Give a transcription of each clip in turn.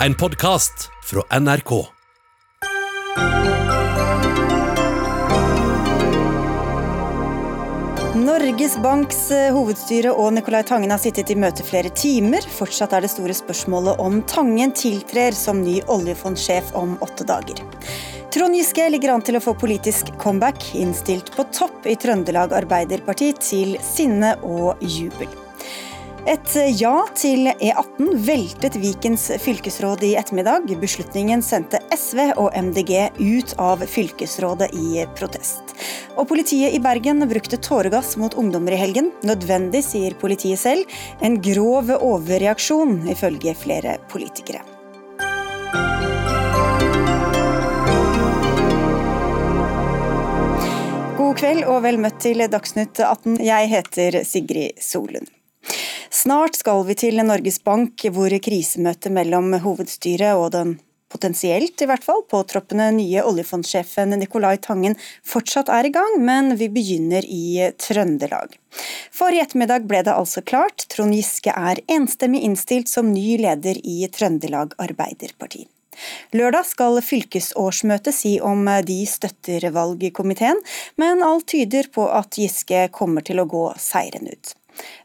En podkast fra NRK. Norges Banks eh, hovedstyre og Nicolai Tangen har sittet i møte flere timer. Fortsatt er det store spørsmålet om Tangen tiltrer som ny oljefondsjef om åtte dager. Trond Giske ligger an til å få politisk comeback, innstilt på topp i Trøndelag Arbeiderparti til sinne og jubel. Et ja til E18 veltet Vikens fylkesråd i ettermiddag. Beslutningen sendte SV og MDG ut av fylkesrådet i protest. Og politiet i Bergen brukte tåregass mot ungdommer i helgen. Nødvendig, sier politiet selv. En grov overreaksjon, ifølge flere politikere. God kveld og vel møtt til Dagsnytt 18. Jeg heter Sigrid Solund. Snart skal vi til Norges Bank, hvor krisemøtet mellom hovedstyret og den potensielt i hvert fall påtroppende nye oljefondsjefen Nicolai Tangen fortsatt er i gang, men vi begynner i Trøndelag. Forrige ettermiddag ble det altså klart, Trond Giske er enstemmig innstilt som ny leder i Trøndelag Arbeiderparti. Lørdag skal fylkesårsmøtet si om de støtter valgkomiteen, men alt tyder på at Giske kommer til å gå seieren ut.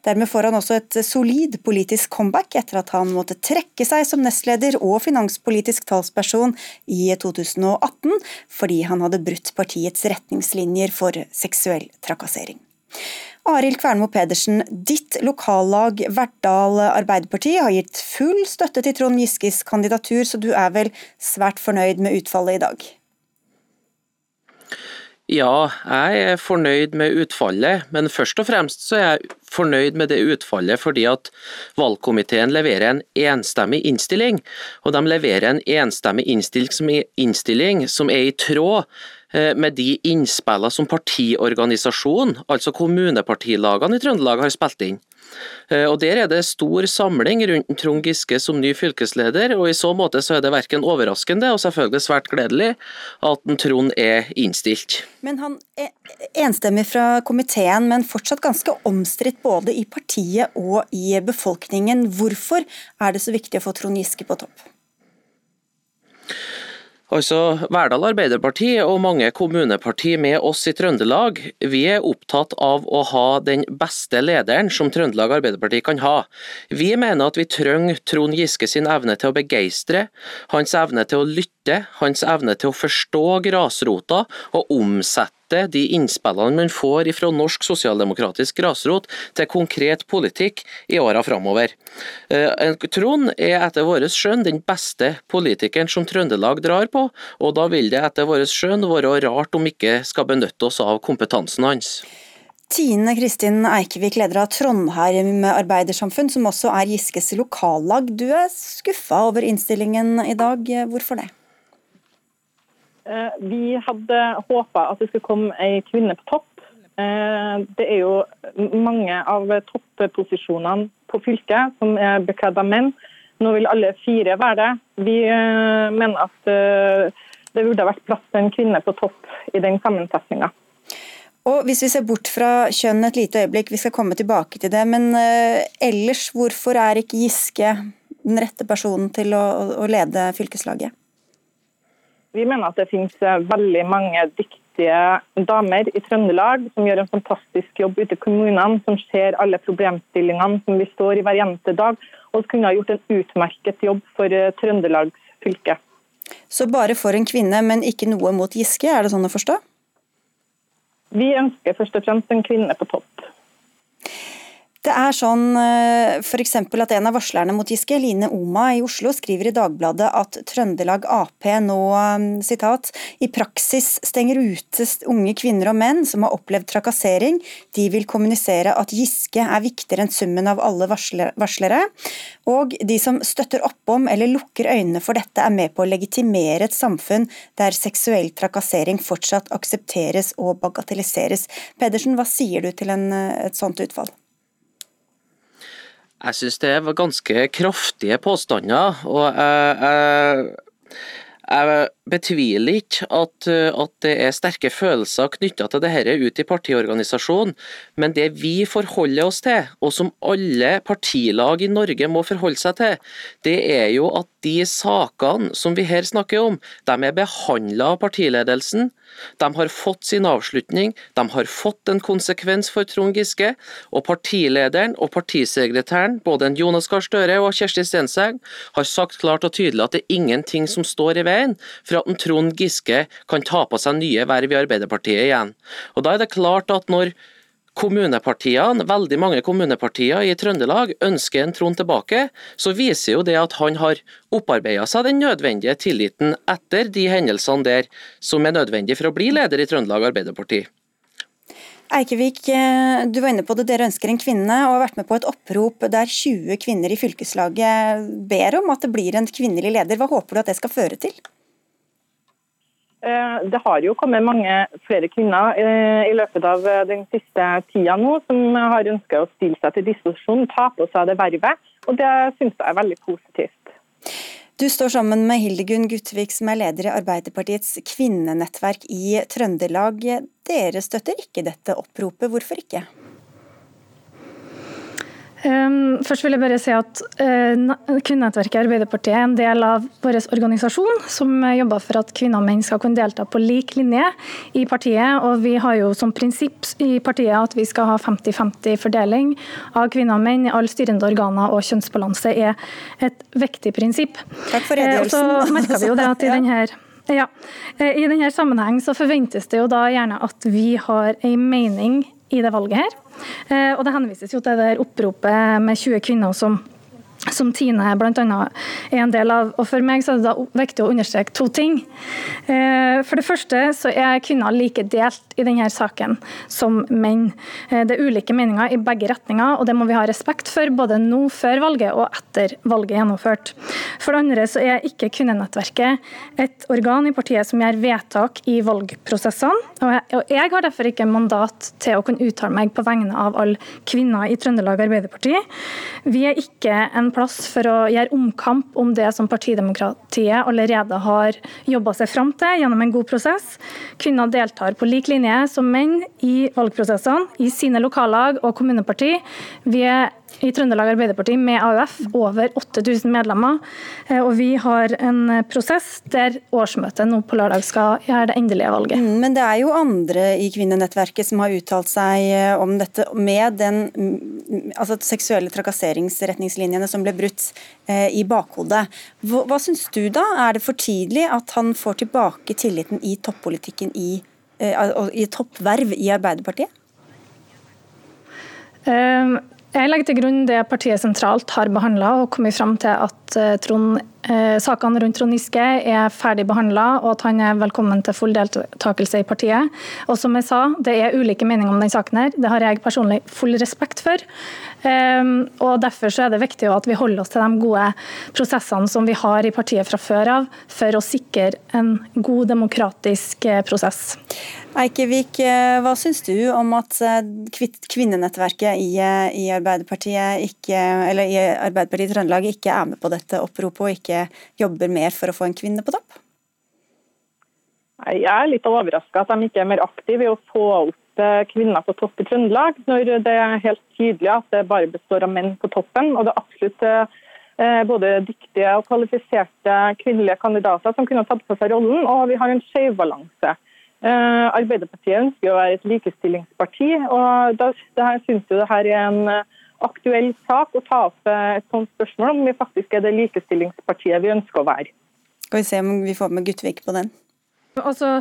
Dermed får han også et solid politisk comeback etter at han måtte trekke seg som nestleder og finanspolitisk talsperson i 2018 fordi han hadde brutt partiets retningslinjer for seksuell trakassering. Arild Kvernmo Pedersen, ditt lokallag Verdal Arbeiderparti har gitt full støtte til Trond Giskes kandidatur, så du er vel svært fornøyd med utfallet i dag? Ja, jeg er fornøyd med utfallet, men først og fremst så er jeg fornøyd med det utfallet fordi at valgkomiteen leverer en enstemmig innstilling. Og de leverer en enstemmig innstilling som er i tråd eh, med de innspillene som partiorganisasjonen, altså kommunepartilagene i Trøndelag, har spilt inn. Eh, og Der er det stor samling rundt Trond Giske som ny fylkesleder, og i så måte så er det verken overraskende og selvfølgelig svært gledelig at Trond er innstilt. Men han er enstemmig fra komiteen, men fortsatt ganske omstridt både i partiet og i befolkningen. Hvorfor er det så viktig å få Trond Giske på topp? Altså, Verdal Arbeiderparti og mange kommuneparti med oss i Trøndelag, vi er opptatt av å ha den beste lederen som Trøndelag Arbeiderparti kan ha. Vi mener at vi trenger Trond Giske sin evne til å begeistre, hans evne til å lytte, hans evne til å forstå grasrota og omsette omsette de innspillene man får fra norsk sosialdemokratisk grasrot til konkret politikk i åra framover. Eh, Trond er etter vårt skjønn den beste politikeren som Trøndelag drar på, og da vil det etter vårt skjønn være rart om ikke skal benytte oss av kompetansen hans. Tine Kristin Eikevik, leder av Trondheim Arbeidersamfunn, som også er Giskes lokallag. Du er skuffa over innstillingen i dag. Hvorfor det? Eh, vi hadde håpa at det skulle komme ei kvinne på topp. Eh, det er jo mange av topposisjonene på fylket som er bekledd av menn. Nå vil alle fire være det. Vi eh, mener at det burde vært plass til en kvinne på topp i den sammensetninga. Og Hvis vi ser bort fra kjønn et lite øyeblikk, vi skal komme tilbake til det, men ellers, hvorfor er ikke Giske den rette personen til å, å lede fylkeslaget? Vi mener at det finnes eh, veldig mange dyktige damer i Trøndelag som gjør en fantastisk jobb ute i kommunene, som ser alle problemstillingene som vi står i hver eneste dag, og som kunne ha gjort en utmerket jobb for eh, Trøndelags fylke. Så bare for en kvinne, men ikke noe mot Giske, er det sånn å forstå? Vi ønsker først og fremst en kvinne på topp. Det er sånn eh, f.eks. at en av varslerne mot Giske, Line Oma i Oslo, skriver i Dagbladet at Trøndelag Ap nå citat, sitat, i praksis stenger ute unge kvinner og menn som har opplevd trakassering. De vil kommunisere at Giske er viktigere enn summen av alle varslere. Og de som støtter opp om eller lukker øynene for dette, er med på å legitimere et samfunn der seksuell trakassering fortsatt aksepteres og bagatelliseres. Pedersen, hva sier du til en, eh, et sånt utfall? Jeg syns det var ganske kraftige påstander. og jeg, jeg, jeg betviler ikke at, at, det er sterke følelser knytta til dette ute i partiorganisasjonen, men det vi forholder oss til, og som alle partilag i Norge må forholde seg til, det er jo at de sakene som vi her snakker om, de er behandla av partiledelsen. De har fått sin avslutning, de har fått en konsekvens for Trond Giske. Og partilederen og partisekretæren, både Jonas Gahr Støre og Kjersti Stenseng, har sagt klart og tydelig at det er ingenting som står i veien for at en Trond Giske kan ta på seg nye verv i Arbeiderpartiet igjen. Og Da er det klart at når kommunepartiene, veldig mange kommunepartier i Trøndelag ønsker en Trond tilbake, så viser jo det at han har opparbeida seg den nødvendige tilliten etter de hendelsene der som er nødvendig for å bli leder i Trøndelag Arbeiderparti. Eikevik, eh, du var inne på det. Dere ønsker en kvinne, og har vært med på et opprop der 20 kvinner i fylkeslaget ber om at det blir en kvinnelig leder. Hva håper du at det skal føre til? Eh, det har jo kommet mange flere kvinner eh, i løpet av eh, den siste tida nå, som har ønska å stille seg til disposisjon, ta på seg det vervet. Og det syns jeg er veldig positivt. Du står sammen med Hildegunn Gutvik, som er leder i Arbeiderpartiets kvinnenettverk i Trøndelag. Dere støtter ikke dette oppropet, hvorfor ikke? Um, først vil jeg bare si at uh, Kvinnenettverket Arbeiderpartiet er en del av vår organisasjon, som jobber for at kvinner og menn skal kunne delta på lik linje i partiet. og Vi har jo som prinsipp i partiet at vi skal ha 50-50 fordeling av kvinner og menn i alle styrende organer, og kjønnsbalanse er et viktig prinsipp. Takk for redegjørelsen. Uh, så merker vi jo det at i denne ja, eh, I denne sammenheng så forventes det jo da gjerne at vi har en mening i det valget her. Eh, og det henvises jo til det oppropet med 20 kvinner som som Tine bl.a. er en del av. Og For meg så er det da viktig å understreke to ting. Eh, for det første så er kvinner like delt i denne saken som menn. Eh, det er ulike meninger i begge retninger, og det må vi ha respekt for både nå før valget og etter valget gjennomført. For det andre så er ikke Kvinnenettverket et organ i partiet som gjør vedtak i valgprosessene. Og jeg har derfor ikke mandat til å kunne uttale meg på vegne av alle kvinner i Trøndelag Arbeiderparti. Vi er ikke en plass for å gjøre omkamp om det som partidemokratiet allerede har jobba seg fram til gjennom en god prosess. Kvinner deltar på lik linje som menn i valgprosessene, i sine lokallag og kommuneparti. Vi er i Trøndelag Arbeiderparti med AUF over 8000 medlemmer. Eh, og vi har en prosess der årsmøtet nå på lørdag skal gjøre det endelige valget. Mm, men det er jo andre i kvinnenettverket som har uttalt seg eh, om dette med den mm, altså seksuelle trakasseringsretningslinjene som ble brutt eh, i bakhodet. Hva, hva syns du da? Er det for tidlig at han får tilbake tilliten i toppolitikken i, i toppverv i Arbeiderpartiet? Um, jeg legger til grunn det partiet sentralt har behandla og kommet fram til at eh, Trond, sakene rundt Trond Giske er ferdig behandla og at han er velkommen til full deltakelse i partiet. Og som jeg sa, Det er ulike meninger om den saken. her. Det har jeg personlig full respekt for. Um, og Derfor så er det viktig at vi holder oss til de gode prosessene som vi har i partiet fra før av, for å sikre en god demokratisk eh, prosess. Eikevik, eh, hva syns du om at eh, kvinnenettverket i, eh, i, Arbeiderpartiet ikke, eller i Arbeiderpartiet Trøndelag ikke er med på dette oppropet og ikke jobber mer for å få en kvinne på topp? Jeg er litt overraska at de ikke er mer aktive i å få opp kvinner på topp i Trøndelag, når det er helt tydelig at det bare består av menn på toppen. og det er absolutt både dyktige og kvalifiserte kvinnelige kandidater som kunne tatt på seg rollen, og vi har en skjev balanse. Eh, Arbeiderpartiet ønsker å være et likestillingsparti. og det synes jo det her er en eh, aktuell sak å ta opp eh, et sånt spørsmål om vi faktisk er det likestillingspartiet vi ønsker å være. Skal vi se om vi får med Gutvik på den? Altså,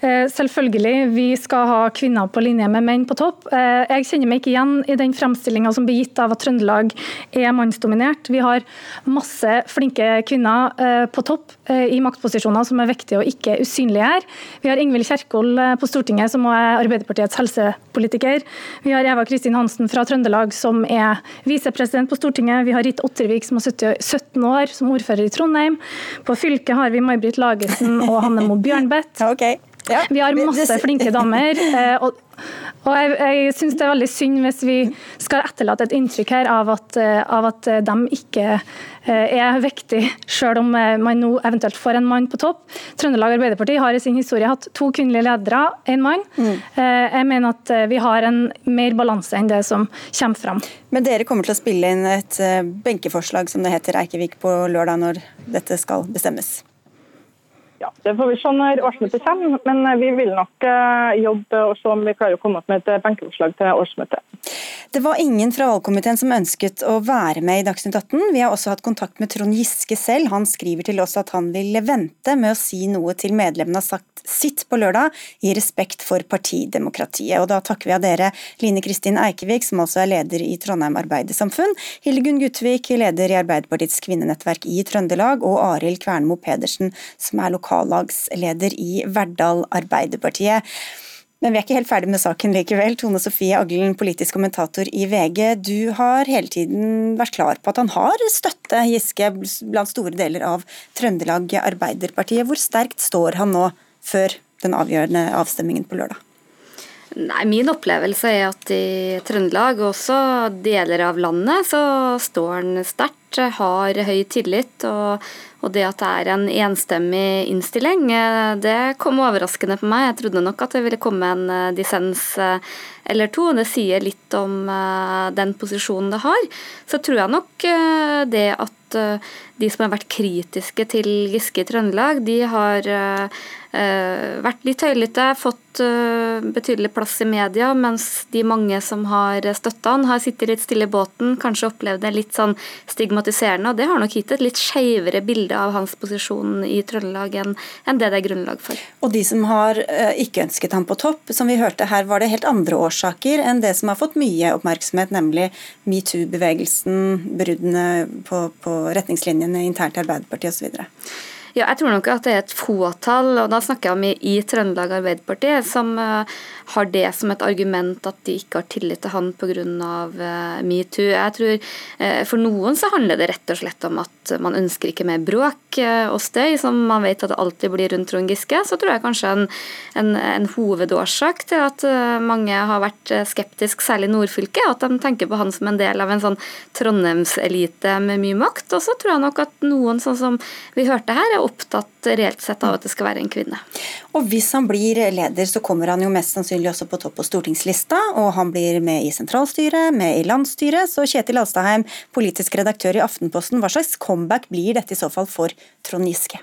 eh, selvfølgelig, vi skal ha kvinner på linje med menn på topp. Eh, jeg kjenner meg ikke igjen i den fremstillinga som blir gitt av at Trøndelag er mannsdominert. Vi har masse flinke kvinner eh, på topp i maktposisjoner som er viktige og ikke usynlige her. Vi har Ingvild Kjerkol på Stortinget, som er Arbeiderpartiets helsepolitiker. Vi har Eva Kristin Hansen fra Trøndelag, som er visepresident på Stortinget. Vi har Ritt Ottervik, som har 17 år som ordfører i Trondheim. På fylket har vi May-Britt Lagesen og Hanne Mo Bjørnberg. Okay. Ja. Vi har masse flinke damer. og og jeg, jeg synes Det er veldig synd hvis vi skal etterlate et inntrykk her av at, av at de ikke er viktige, selv om man nå eventuelt får en mann på topp. Trøndelag Arbeiderparti har i sin historie hatt to kvinnelige ledere, én mann. Mm. Jeg mener at vi har en mer balanse enn det som kommer fram. Men dere kommer til å spille inn et benkeforslag, som det heter, Eikevik på lørdag, når dette skal bestemmes? Ja, Det får vi se når årsmøtet kommer, men eh, vi vil nok eh, jobbe og se om vi klarer å komme opp med et eh, benkeforslag til årsmøtet. Det var ingen fra valgkomiteen som ønsket å være med i Dagsnytt 18. Vi har også hatt kontakt med Trond Giske selv. Han skriver til oss at han vil vente med å si noe til medlemmene har sagt sitt på lørdag, i respekt for partidemokratiet. Og da takker vi av dere Line Kristin Eikevik, som altså er leder i Trondheim Arbeidersamfunn, Hildegunn Gutvik, leder i Arbeiderpartiets kvinnenettverk i Trøndelag, og Arild Kvernmo Pedersen, som er lokallagsleder i Verdal Arbeiderpartiet. Men vi er ikke helt ferdig med saken likevel. Tone Sofie Aglen, politisk kommentator i VG. Du har hele tiden vært klar på at han har støtte Giske blant store deler av Trøndelag Arbeiderpartiet. Hvor sterkt står han nå før den avgjørende avstemmingen på lørdag? Nei, Min opplevelse er at i Trøndelag og også deler av landet så står han sterkt, har høy tillit. og og det at det er en enstemmig innstilling, eh, det kom overraskende på meg. Jeg trodde nok at det ville komme en eh, dissens eh, eller to. Det sier litt om den posisjonen det har. Så tror jeg nok det at de som har vært kritiske til Giske i Trøndelag, de har vært litt høylytte, fått betydelig plass i media, mens de mange som har støtta han, har sittet litt stille i båten, kanskje opplevd det litt sånn stigmatiserende. og Det har nok gitt et litt skeivere bilde av hans posisjon i Trøndelag enn det det er grunnlag for. Og de som har eh, ikke ønsket ham på topp, som vi hørte her, var det helt andre årsaker enn det som har fått mye oppmerksomhet, nemlig metoo-bevegelsen, bruddene på, på retningslinjene internt i Arbeiderpartiet osv.? Ja, jeg tror nok at det er et fåtall, og da snakker jeg om i, i Trøndelag Arbeiderparti, som uh, har det som et argument at de ikke har tillit til han pga. Uh, metoo. Jeg tror uh, For noen så handler det rett og slett om at man ønsker ikke mer bråk uh, og støy, som man vet at det alltid blir rundt Trond Giske. Så tror jeg kanskje en, en, en hovedårsak til at mange har vært skeptisk, særlig nordfylket, at de tenker på han som en del av en sånn Trondheimselite med mye makt. Og så tror jeg nok at noen, sånn som vi hørte her, er opptatt reelt sett av at det skal være en kvinne. Og Hvis han blir leder, så kommer han jo mest sannsynlig også på topp på stortingslista, og han blir med i sentralstyret, med i landsstyret. Så Kjetil Alstaheim, politisk redaktør i Aftenposten, hva slags comeback blir dette i så fall for Trond Giske?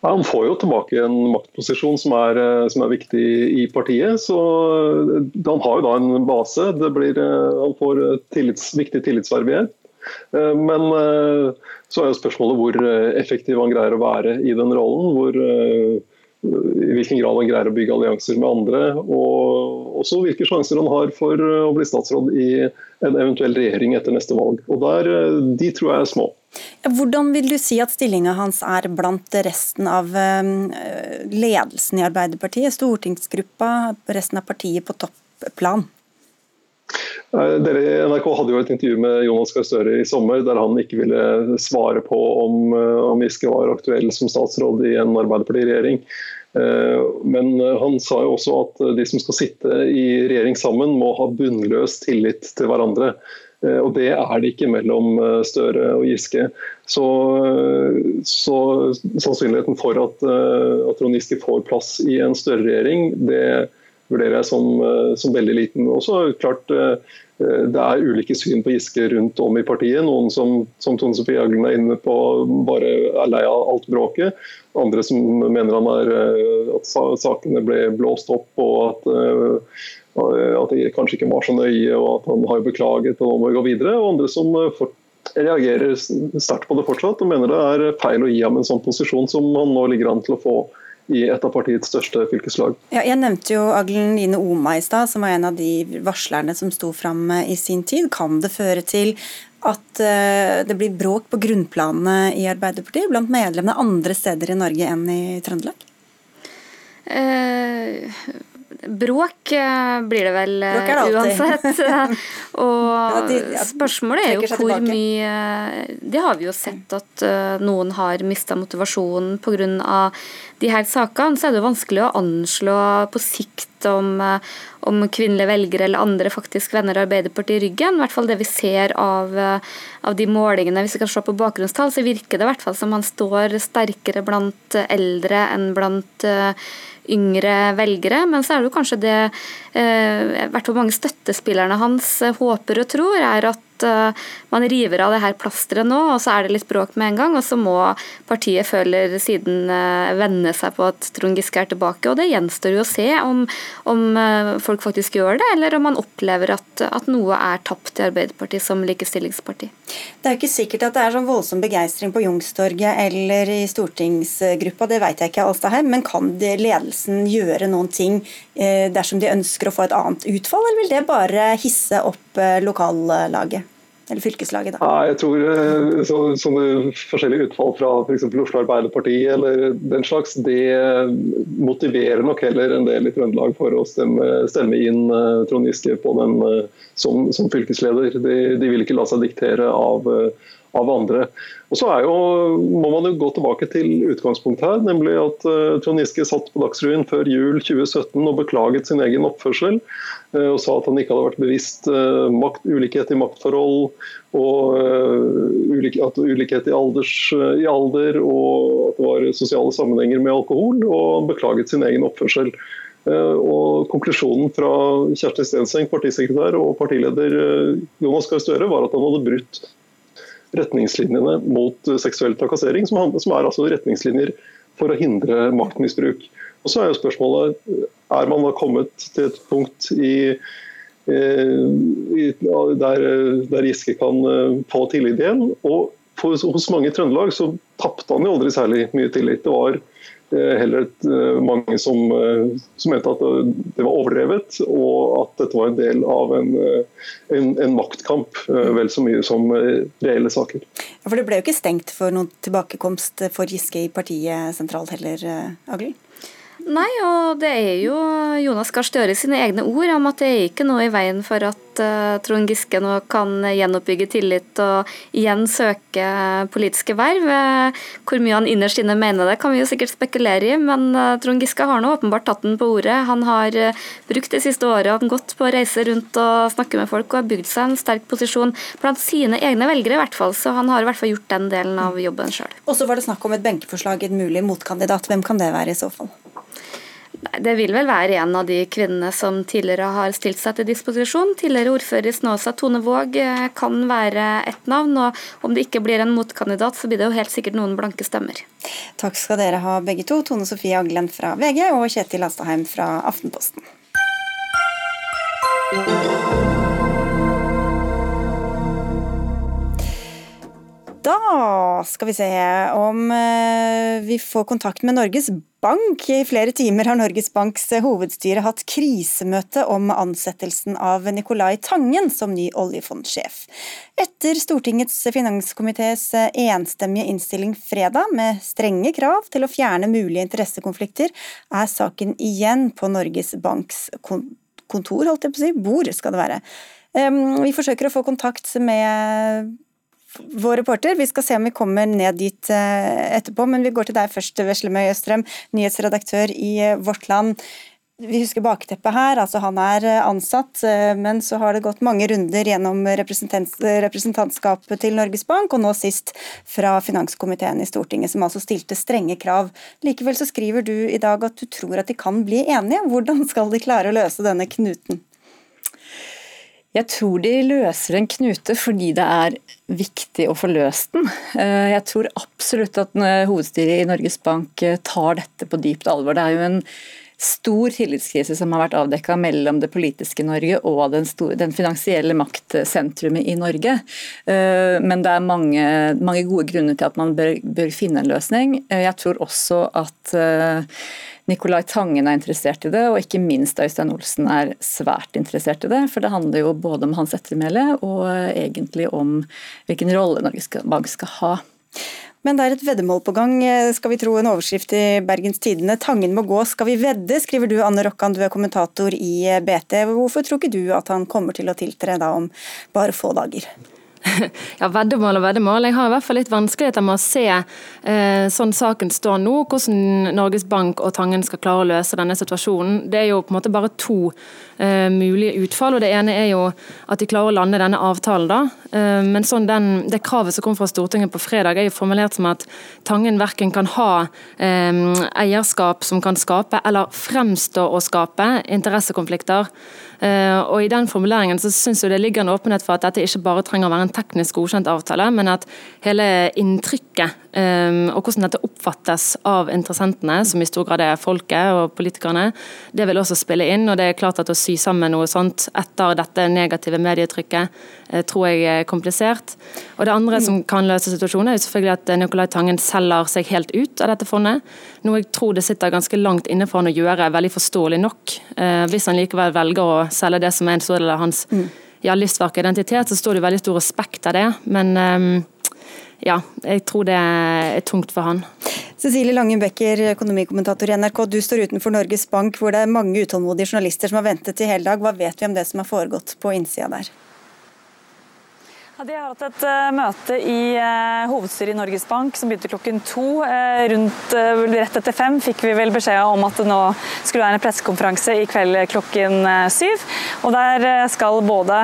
Ja, han får jo tilbake en maktposisjon som er, eh, som er viktig i partiet. så Han har jo da en base. Blir, eh, han får tillits, viktig tillitsverv igjen. Eh, men eh, så er jo spørsmålet hvor eh, effektiv han greier å være i den rollen. hvor i hvilken grad han greier å bygge allianser med andre, og også hvilke sjanser han har for å bli statsråd i en eventuell regjering etter neste valg. Og der, De tror jeg er små. Hvordan vil du si at stillinga hans er blant resten av ledelsen i Arbeiderpartiet, stortingsgruppa, resten av partiet på topplan? Dere i NRK hadde jo et intervju med Jonas Gahr Støre i sommer der han ikke ville svare på om, eh, om Giske var aktuell som statsråd i en Arbeiderparti-regjering. Eh, men han sa jo også at de som skal sitte i regjering sammen, må ha bunnløs tillit til hverandre. Eh, og det er det ikke mellom Støre og Giske. Så, så sannsynligheten for at, at Trond Giske får plass i en større regjering, det vurderer jeg som, eh, som veldig liten. Også klart eh, det er ulike syn på Giske rundt om i partiet. Noen som, som Tone Sofie Aglen er inne på, bare er lei av alt bråket. Andre som mener han er, eh, at sakene ble blåst opp og at, at det kanskje ikke var så nøye og at han har beklaget og nå må vi gå videre. Og andre som reagerer sterkt på det fortsatt og mener det er feil å gi ham en sånn posisjon som han nå ligger an til å få i et av partiets største fylkeslag. Ja, jeg nevnte jo Aglen Line Oma i stad, som var en av de varslerne som sto fram i sin tid. Kan det føre til at eh, det blir bråk på grunnplanene i Arbeiderpartiet blant medlemmene andre steder i Norge enn i Trøndelag? Eh, Bråk eh, blir det vel det eh, uansett. og spørsmålet er jo hvor mye Det har vi jo sett at noen har mista motivasjonen pga. de her sakene. Så er det jo vanskelig å anslå på sikt om, om kvinnelige velgere eller andre faktisk vender Arbeiderpartiet i ryggen. I hvert fall det vi ser av, av de målingene. Hvis vi kan se på bakgrunnstall, så virker det i hvert fall som han står sterkere blant eldre enn blant yngre velgere. Men så er det jo kanskje det i hvert fall mange støttespillerne hans eh, håper og tror, er at uh, man river av det her plasteret nå, og så er det litt bråk med en gang. Og så må partiet føler siden uh, venne seg på at Trond Giske er tilbake. Og det gjenstår jo å se om, om uh, folk faktisk gjør det, eller om man opplever at, at noe er tapt i Arbeiderpartiet som likestillingsparti. Det er jo ikke sikkert at det er sånn voldsom begeistring på Youngstorget eller i stortingsgruppa, det vet jeg ikke, Alstaheim, men kan ledelsen gjøre noen ting dersom de ønsker å få et annet utfall, eller vil det bare hisse opp lokallaget? Eller fylkeslaget, da? Ja, jeg tror eh, så, Sånne forskjellige utfall fra f.eks. Oslo Arbeiderparti eller den slags, det motiverer nok heller en del i Trøndelag for å stemme, stemme inn uh, Trond Giske på den uh, som, som, fylkesleder. De, de, vil ikke la seg diktere av av andre. Og så jo, må man jo gå tilbake til utgangspunktet her, nemlig at uh, Trond Giske satt på Dagsrevyen før jul 2017 og beklaget sin egen oppførsel. Uh, og sa at han ikke hadde vært bevisst uh, makt, ulikhet i maktforhold og at ulikhet i, alders, i, alder og at det var sosiale sammenhenger med alkohol, og han beklaget sin egen oppførsel. Og Konklusjonen fra Kjersti Stenseng, partisekretær og partileder Jonas Gahr Støre var at han hadde brutt retningslinjene mot seksuell trakassering, som, er altså retningslinjer for å hindre maktmisbruk. Og så er jo spørsmålet er man da kommet til et punkt i, i der, der, Giske kan eh, få tillit igjen. Og for, hos mange i Trøndelag så tapte han jo aldri særlig mye tillit. Det var heller eh, mange som, eh, som, mente at det var overdrevet, og at dette var en del av en, eh, en, en maktkamp, vel så mye som reelle saker. Ja, for Det ble jo ikke stengt for noen tilbakekomst for Giske i partiet sentralt heller, Agli? Nei, og det er jo Jonas Gahr Støre sine egne ord om at det er ikke noe i veien for at uh, Trond Giske nå kan gjenoppbygge tillit og igjen søke politiske verv. Uh, hvor mye han innerst inne mener det, kan vi jo sikkert spekulere i, men uh, Trond Giske har nå åpenbart tatt den på ordet. Han har brukt det siste året gått på reiser reise rundt og snakke med folk og har bygd seg en sterk posisjon blant sine egne velgere, i hvert fall. Så han har i hvert fall gjort den delen av jobben sjøl. Og så var det snakk om et benkeforslag, en mulig motkandidat. Hvem kan det være i så fall? Det vil vel være en av de kvinnene som tidligere har stilt seg til disposisjon. Tidligere ordfører i Snåsa, Tone Våg, eh, kan være ett navn. og Om det ikke blir en motkandidat, så blir det jo helt sikkert noen blanke stemmer. Takk skal dere ha begge to, Tone Sofie Aglen fra VG og Kjetil Astaheim fra Aftenposten. Da skal vi se om eh, vi får kontakt med Norges Bank. I flere timer har Norges Banks hovedstyre hatt krisemøte om ansettelsen av Nicolai Tangen som ny oljefondsjef. Etter Stortingets finanskomités enstemmige innstilling fredag med strenge krav til å fjerne mulige interessekonflikter, er saken igjen på Norges Banks kontor, holdt jeg på å si, bord skal det være. Vi forsøker å få kontakt med vår reporter. Vi skal se om vi kommer ned dit eh, etterpå, men vi går til deg først, Veslemøy Østrem, nyhetsredaktør i eh, Vårt Land. Vi husker bakteppet her, altså han er eh, ansatt, men så har det gått mange runder gjennom representantskapet til Norges Bank, og nå sist fra finanskomiteen i Stortinget, som altså stilte strenge krav. Likevel så skriver du i dag at du tror at de kan bli enige. Hvordan skal de klare å løse denne knuten? Jeg tror de løser en knute fordi det er viktig å få løst den. Eh, jeg tror absolutt at eh, hovedstyret i Norges Bank eh, tar dette på dypt alvor. Det er jo en stor tillitskrise som har vært avdekka mellom det politiske Norge og den, store, den, finansielle maktsentrumet i Norge. Men det er mange, mange, gode grunner til at man bør, bør finne en løsning. Jeg tror også at Nicolai Tangen er interessert i det, og ikke minst Øystein Olsen er svært interessert i det. For det handler jo både om hans ettermæle og egentlig om hvilken rolle Norges Bank skal ha. Men det er et veddemål på gang, eh, skal vi tro en overskrift i Bergens Tidende. Tangen må gå, skal vi vedde, skriver du Anne Rokkan, du er kommentator i BT. Hvorfor tror ikke du at han kommer til å tiltre da om bare få dager? Ja, Veddemål og veddemål. Jeg har i hvert fall litt vanskeligheter med å se eh, sånn saken står nå, hvordan Norges Bank og Tangen skal klare å løse denne situasjonen. Det er jo på en måte bare to eh, mulige utfall. og Det ene er jo at de klarer å lande denne avtalen. da. Eh, men sånn den, det kravet som kom fra Stortinget på fredag er jo formulert som at Tangen verken kan ha eh, eierskap som kan skape, eller fremstå å skape interessekonflikter. Eh, og I den formuleringen så synes jeg det ligger en åpenhet for at dette ikke bare trenger å være en teknisk godkjent avtale, men at hele inntrykket og hvordan dette oppfattes av interessentene, som i stor grad er folket og politikerne, det vil også spille inn. og det er klart at Å sy sammen noe sånt etter dette negative medietrykket uh, tror jeg er komplisert. Og Det andre som kan løse situasjonen, er jo selvfølgelig at Nicolai Tangen selger seg helt ut av dette fondet. Noe jeg tror det sitter ganske langt inne for han å gjøre, veldig forståelig nok. Uh, hvis han likevel velger å selge det som er en stor del av hans mm. ja, livsverk og identitet, så står det veldig stor respekt av det. Men um, ja, jeg tror det er tungt for han. Cecilie Langen Becker, økonomikommentator i NRK. Du står utenfor Norges Bank, hvor det er mange utålmodige journalister som har ventet i hele dag. Hva vet vi om det som har foregått på innsida der? De har hatt et uh, møte i uh, hovedstyret i Norges Bank som begynte klokken to. Uh, rundt rett etter fem fikk vi vel beskjed om at det nå skulle være en pressekonferanse i kveld klokken syv. Og Der skal både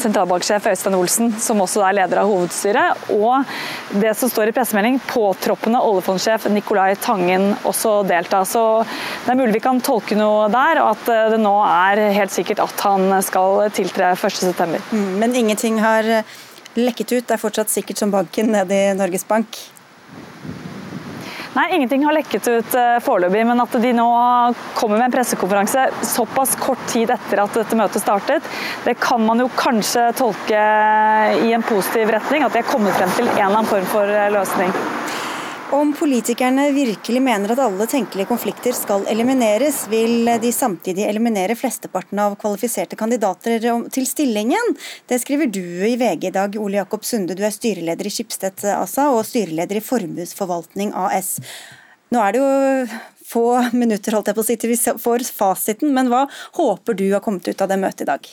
sentralbanksjef Øystein Olsen, som også er leder av hovedstyret, og det som står i pressemelding, påtroppende oljefondsjef Nicolai Tangen også delta. Så det er mulig vi kan tolke noe der, og at det nå er helt sikkert at han skal tiltre 1.9. Mm, men ingenting har lekket ut. Det er fortsatt sikkert som banken nede i Norges Bank? Nei, ingenting har lekket ut uh, foreløpig, men at de nå kommer med en pressekonferanse såpass kort tid etter at dette møtet startet, det kan man jo kanskje tolke i en positiv retning. At de har kommet frem til en eller annen form for eh, løsning. Om politikerne virkelig mener at alle tenkelige konflikter skal elimineres, vil de samtidig eliminere flesteparten av kvalifiserte kandidater til stillingen. Det skriver du i VG i dag, Ole Jakob Sunde. Du er styreleder i Skipstedt ASA og styreleder i Formuesforvaltning AS. Nå er det jo få minutter holdt jeg på å si, til vi får fasiten, men hva håper du har kommet ut av det møtet i dag?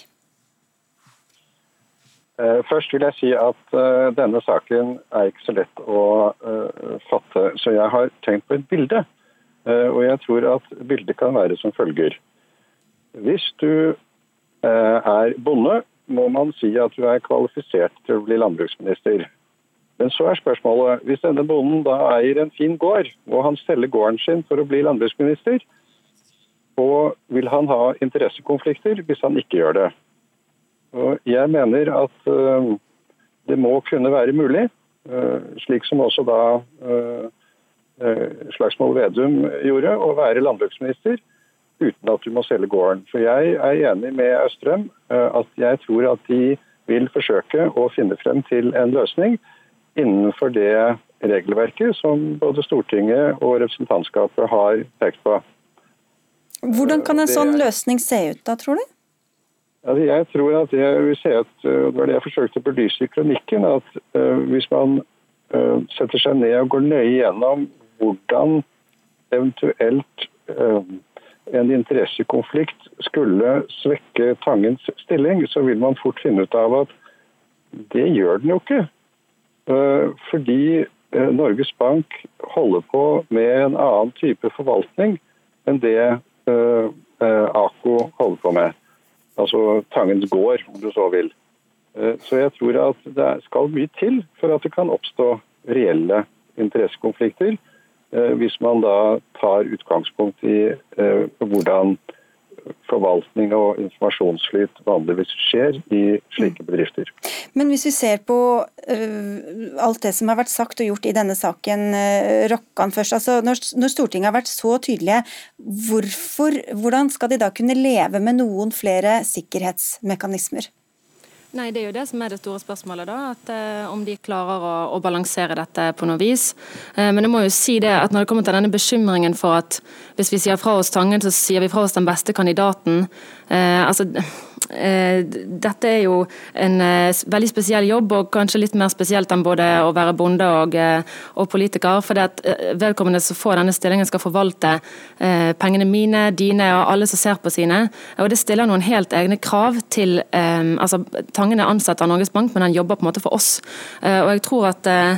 Eh, først vil jeg si at uh, denne saken er ikke så lett å uh, fatte, så jeg har tenkt på et bilde. Og jeg tror at bildet kan være som følger. Hvis du er bonde, må man si at du er kvalifisert til å bli landbruksminister. Men så er spørsmålet, hvis denne bonden da eier en fin gård, og han selger gården sin for å bli landbruksminister? Og vil han ha interessekonflikter hvis han ikke gjør det? Og jeg mener at uh, det må kunne være mulig, uh, slik som også da uh, Slagsmål Vedum gjorde, å være landbruksminister uten at du må selge gården. For jeg er enig med Østrem at jeg tror at de vil forsøke å finne frem til en løsning innenfor det regelverket som både Stortinget og representantskapet har pekt på. Hvordan kan en sånn løsning se ut da, tror du? Altså jeg tror at det vil se at, eh, det var det jeg forsøkte å belyse i kronikken, at uh, hvis man uh, setter seg ned og går nøye gjennom hvordan eventuelt uh, en interessekonflikt skulle svekke Tangens stilling, så vil man fort finne ut av at det gjør den jo ikke. Fordi Norges Bank holder på med en annen type forvaltning enn det AKO holder på med altså Tangens gård, om du så vil. Eh, så jeg tror at det skal mye til for at det kan oppstå reelle interessekonflikter, eh, hvis man da tar utgangspunkt i eh, hvordan forvaltning og informasjonsflyt vanligvis skjer i slike bedrifter. Men hvis vi ser på uh, alt det som har vært sagt og gjort i denne saken, uh, Rokkan først. altså når, når, Stortinget har vært så tydelige, hvorfor, hvordan skal de da kunne leve med noen flere sikkerhetsmekanismer? Nei, Det er jo det som er det store spørsmålet. da, at eh, Om de klarer å, å, balansere dette på noe vis. Eh, men jeg må jo si det at når det kommer til denne bekymringen for at hvis vi sier fra oss Tangen, så sier vi fra oss den beste kandidaten. Eh, altså, dette er jo en eh, veldig spesiell jobb, og kanskje litt mer spesielt enn både å være bonde og, eh, og politiker. For det at eh, vedkommende som får denne stillingen skal forvalte eh, pengene mine, dine og alle som ser på sine. Og det stiller noen helt egne krav til altså Tangen er ansatt av Norges Bank, men han jobber på en måte for oss. og jeg tror at Eh,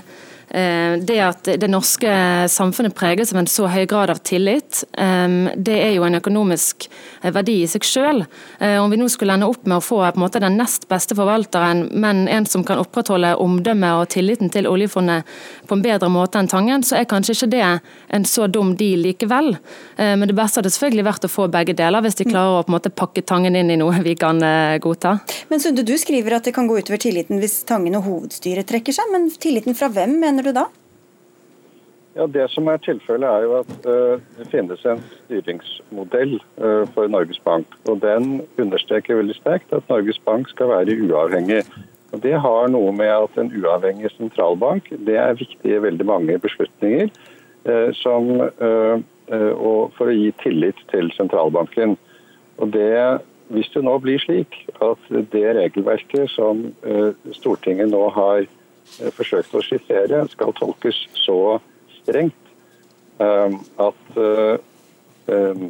det at det norske samfunnet preges av en så høy grad av tillit, det er jo en økonomisk eh, verdi i seg selv. Eh, om vi nå skulle ende opp med å få måte, den nest beste forvalteren, men en som kan opprettholde omdømmet og tilliten til oljefondet på en bedre måte enn Tangen, så er kanskje ikke det en så dum deal likevel. Men det beste hadde selvfølgelig vært å få begge deler, hvis de klarer å måte pakke Tangen inn i noe vi kan godta. Men Sunde, du skriver at det kan gå utover tilliten hvis Tangen og hovedstyret trekker seg, men tilliten fra hvem, mener mener du da? Ja, Det som er tilfellet, er jo at uh, det finnes en styringsmodell uh, for Norges Bank. og Den understreker veldig sterkt at Norges Bank skal være uavhengig. Og Det har noe med at en uavhengig sentralbank det er viktig i veldig mange beslutninger uh, som, for å gi tillit til sentralbanken. Og det, Hvis det nå blir slik at det regelverket som Stortinget nå har Eh, forsøkt å skissere, skal tolkes så strengt um, at um,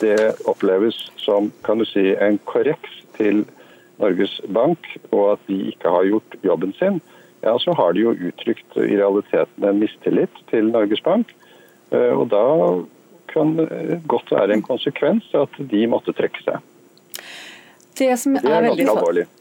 det oppleves som kan du si, en korreks til Norges Bank, og at de ikke har gjort jobben sin, ja, så har de jo uttrykt i realiteten en mistillit til Norges Bank. Og da kan det godt være en konsekvens at de måtte trekke seg. Det som er, er veldig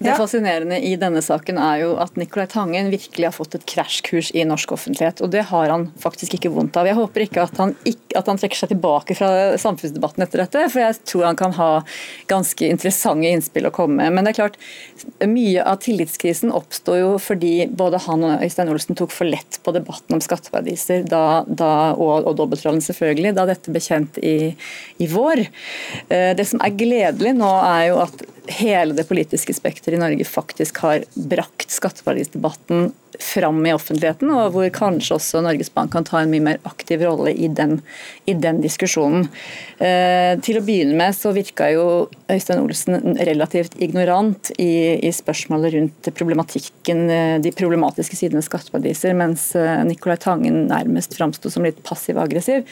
det fascinerende i denne saken, er jo at Nicolai Tangen virkelig har fått et krasjkurs i norsk offentlighet. Og det har han faktisk ikke vondt av. Jeg håper ikke at han, ikke, at han trekker seg tilbake fra samfunnsdebatten etter dette, for jeg tror han kan ha ganske interessante innspill å komme med. Men det er klart, mye av tillitskrisen oppstår jo fordi både han og Øystein Olsen tok for lett på debatten om skatteparadiser da, da, og, og dobbeltrollen selvfølgelig, da dette ble kjent i, i vår. Eh, det som er gledelig nå, er jo at hele det politiske spekteret i Norge faktisk har brakt skatteparadisdebatten fram i offentligheten, og hvor kanskje også Norges Bank kan ta en mye mer aktiv rolle i den, i den diskusjonen. Eh, til å begynne med så virka jo Øystein Olsen relativt ignorant i, i, spørsmålet rundt problematikken, eh, de problematiske sidene av skatteparadiser, mens eh, Nicolai Tangen nærmest framsto som litt passiv-aggressiv.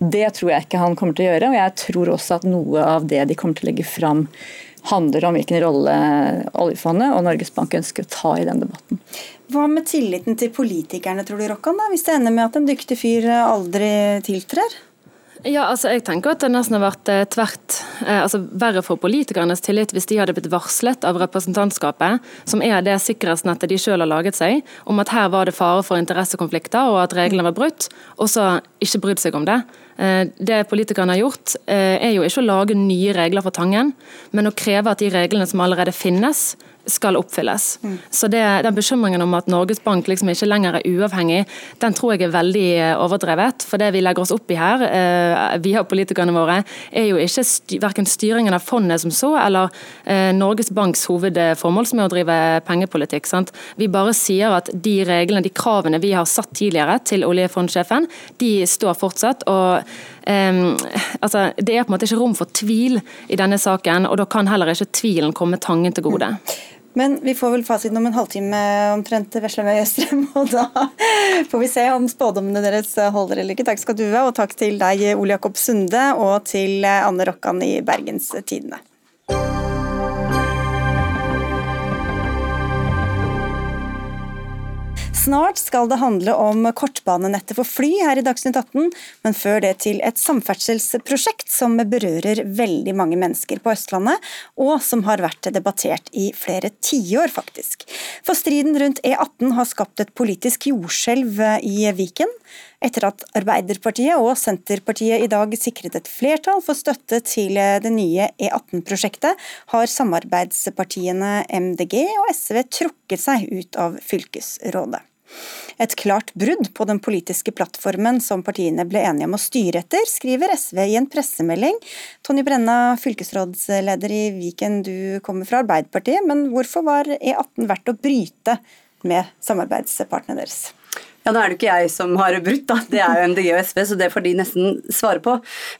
Det tror jeg ikke han kommer til å gjøre, og jeg tror også at noe av det de kommer til å legge fram handler om hvilken rolle oljefondet og Norges Bank ønsker å ta i den debatten. Hva med tilliten til politikerne, tror du, Rokkan, da, hvis det ender med at en dyktig fyr aldri tiltrer? Ja, altså jeg tenker at det nesten har vært eh, tvert eh, altså verre for politikernes tillit hvis de hadde blitt varslet av representantskapet, som er det sikkerhetsnettet de selv har laget seg, om at her var det fare for interessekonflikter og at reglene var brutt, og så ikke brydd seg om det. Eh, det politikerne har gjort, eh, er jo ikke å lage nye regler for Tangen, men å kreve at de reglene som allerede finnes, skal oppfylles. Mm. Så det, Den bekymringen om at Norges Bank liksom ikke lenger er uavhengig, den tror jeg er veldig eh, overdrevet. For det vi legger oss opp i her, vi har politikerne våre, er jo ikke styr, verken styringen av fondet som så, eller Norges Banks hovedformål som er å drive pengepolitikk. Sant? Vi bare sier at de reglene, de kravene vi har satt tidligere til oljefondsjefen, de står fortsatt. og Um, altså, det er på en måte ikke rom for tvil i denne saken, og da kan heller ikke tvilen komme Tangen til gode. Mm. Men vi får vel fasiten om en halvtime omtrent, Veslemøy Østrem, og da får vi se om spådommene deres holder eller ikke. Takk skal du ha, og takk til deg, Ole Jakob Sunde, og til Anne Rokkan i Bergens Tidende. Snart skal det handle om kortbanenettet for fly her i Dagsnytt 18, men før det til et samferdselsprosjekt som berører veldig mange mennesker på Østlandet, og som har vært debattert i flere tiår, faktisk. For striden rundt E18 har skapt et politisk jordskjelv i Viken. Etter at Arbeiderpartiet og Senterpartiet i dag sikret et flertall for støtte til det nye E18-prosjektet, har samarbeidspartiene MDG og SV trukket seg ut av fylkesrådet. Et klart brudd på den politiske plattformen som partiene ble enige om å styre etter, skriver SV i en pressemelding. Tonje Brenna, fylkesrådsleder i Viken, du kommer fra Arbeiderpartiet, men hvorfor var E18 verdt å bryte med samarbeidspartnerne deres? Ja, Nå er det ikke jeg som har brutt, da. det er jo MDG og SV, så det får de nesten svare på.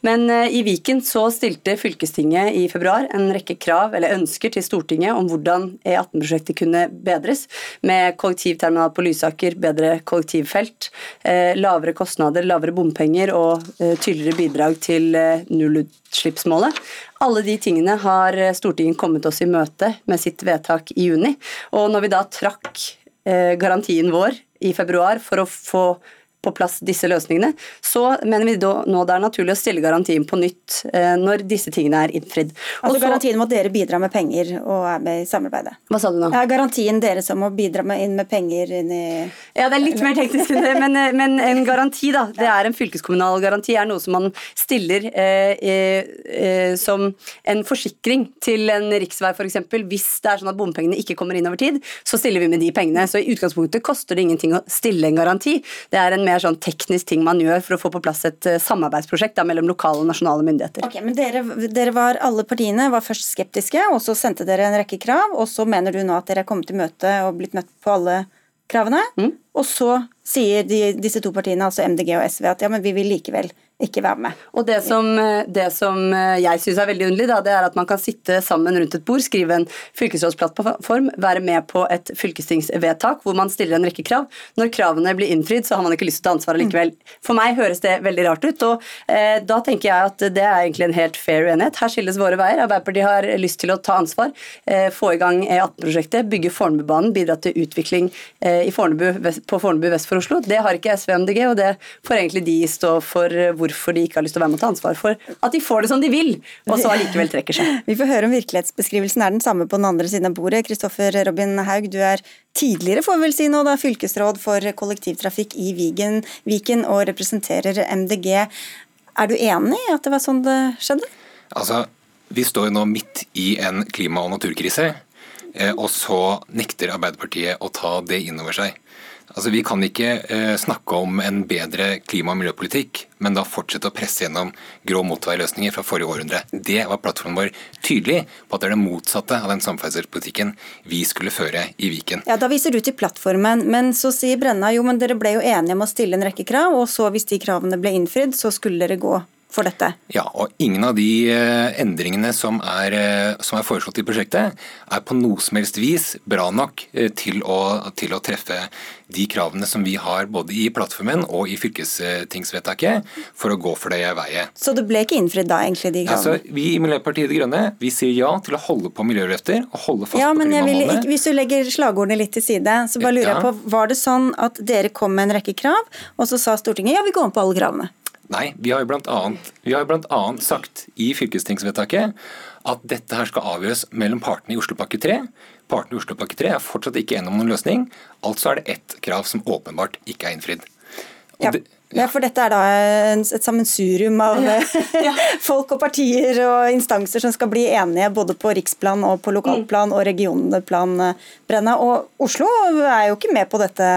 Men uh, i Viken så stilte fylkestinget i februar en rekke krav eller ønsker til Stortinget om hvordan E18-prosjektet kunne bedres, med kollektivterminal på Lysaker, bedre kollektivfelt, uh, lavere kostnader, lavere bompenger og uh, tydeligere bidrag til nullutslippsmålet. Alle de tingene har Stortinget kommet oss i møte med sitt vedtak i juni. Og når vi da trakk garantien vår i februar for å få på plass disse løsningene, så mener vi da, nå det er naturlig å stille garantien på nytt eh, når disse tingene er innfridd. Altså Også, garantien må dere bidra med penger og er med i samarbeidet? Hva sa du nå? Ja, garantien deres om å bidra med, inn med penger inn i Ja, det er litt mer teknisk enn det, men, eh, men, en garanti, da. Det er en fylkeskommunal garanti, er noe som man stiller eh, eh, som en forsikring til en riksvei f.eks. Hvis det er sånn at bompengene ikke kommer inn over tid, så stiller vi med de pengene. Så i utgangspunktet koster det ingenting å stille en garanti. Det er en mer sånn teknisk ting man gjør for å få på plass et eh, samarbeidsprosjekt da, mellom lokale og nasjonale myndigheter. Ok, men dere, dere, var, Alle partiene var først skeptiske, og så sendte dere en rekke krav. Og så mener du nå at dere er kommet i møte og blitt møtt på alle kravene. Mm. Og så sier de, disse to partiene, altså MDG og SV, at ja, men vi vil likevel ikke være med. Og Det som, det som jeg syns er veldig underlig, da, det er at man kan sitte sammen rundt et bord, skrive en fylkesrådsplattform, være med på et fylkestingsvedtak hvor man stiller en rekke krav. Når kravene blir innfridd, så har man ikke lyst til å ta ansvar likevel. For meg høres det veldig rart ut, og eh, da tenker jeg at det er egentlig en helt fair uenighet. Her skilles våre veier. Arbeiderpartiet har lyst til å ta ansvar, eh, få i gang E18-prosjektet, bygge Fornebubanen, bidra til utvikling eh, Fornebu, på Fornebu vest for Oslo. Det har ikke SV og MDG, og det får egentlig de stå for eh, hvor hvorfor de ikke har lyst til å være med og ta ansvar for at de får det som de vil, og så allikevel trekker seg. Vi får høre om virkelighetsbeskrivelsen er den samme på den andre siden av bordet. Kristoffer Robin Haug, du er tidligere får vi vel si nå da, fylkesråd for kollektivtrafikk i Vigen, Viken og representerer MDG. Er du enig i at det var sånn det skjedde? Altså, Vi står jo nå midt i en klima- og naturkrise, og så nekter Arbeiderpartiet å ta det inn over seg. Altså, Vi kan ikke eh, snakke om en bedre klima- og miljøpolitikk, men da fortsette å presse gjennom grå motorveiløsninger fra forrige århundre. Det var plattformen vår tydelig på at det er det motsatte av den samferdselspolitikken vi skulle føre i Viken. Ja, Da viser du til plattformen, men så sier Brenna jo, men dere ble jo enige om å stille en rekke krav, og så hvis de kravene ble innfridd, så skulle dere gå for dette? Ja, og ingen av de eh, endringene som er, eh, som er, foreslått i prosjektet, er på noe som helst vis bra nok eh, til å, til å, treffe de kravene som vi har både i plattformen og i fylkestingsvedtaket for å gå for det veiet. Så det ble ikke innfridd da, egentlig, de kravene? Altså, vi i Miljøpartiet De Grønne vi sier ja til å holde på miljøløfter og holde fast ja, på klimamålene. Hvis du legger slagordene litt til side, så bare lurer ja. jeg på, var det sånn at dere kom med en rekke krav, og så sa Stortinget ja, vi går om på alle kravene? Nei, vi har jo blant annet sagt i fylkestingsvedtaket at dette her skal avgjøres mellom partene i Oslopakke 3. Partene i Oslopakke 3 er fortsatt ikke enige om noen løsning. Altså er det ett krav som åpenbart ikke er innfridd. Ja. ja. for dette er da et sammensurium av ja. Ja. folk og partier og instanser som skal bli enige både på riksplan og på lokalplan mm. og regionplan. Brenna. Og Oslo er jo ikke med på dette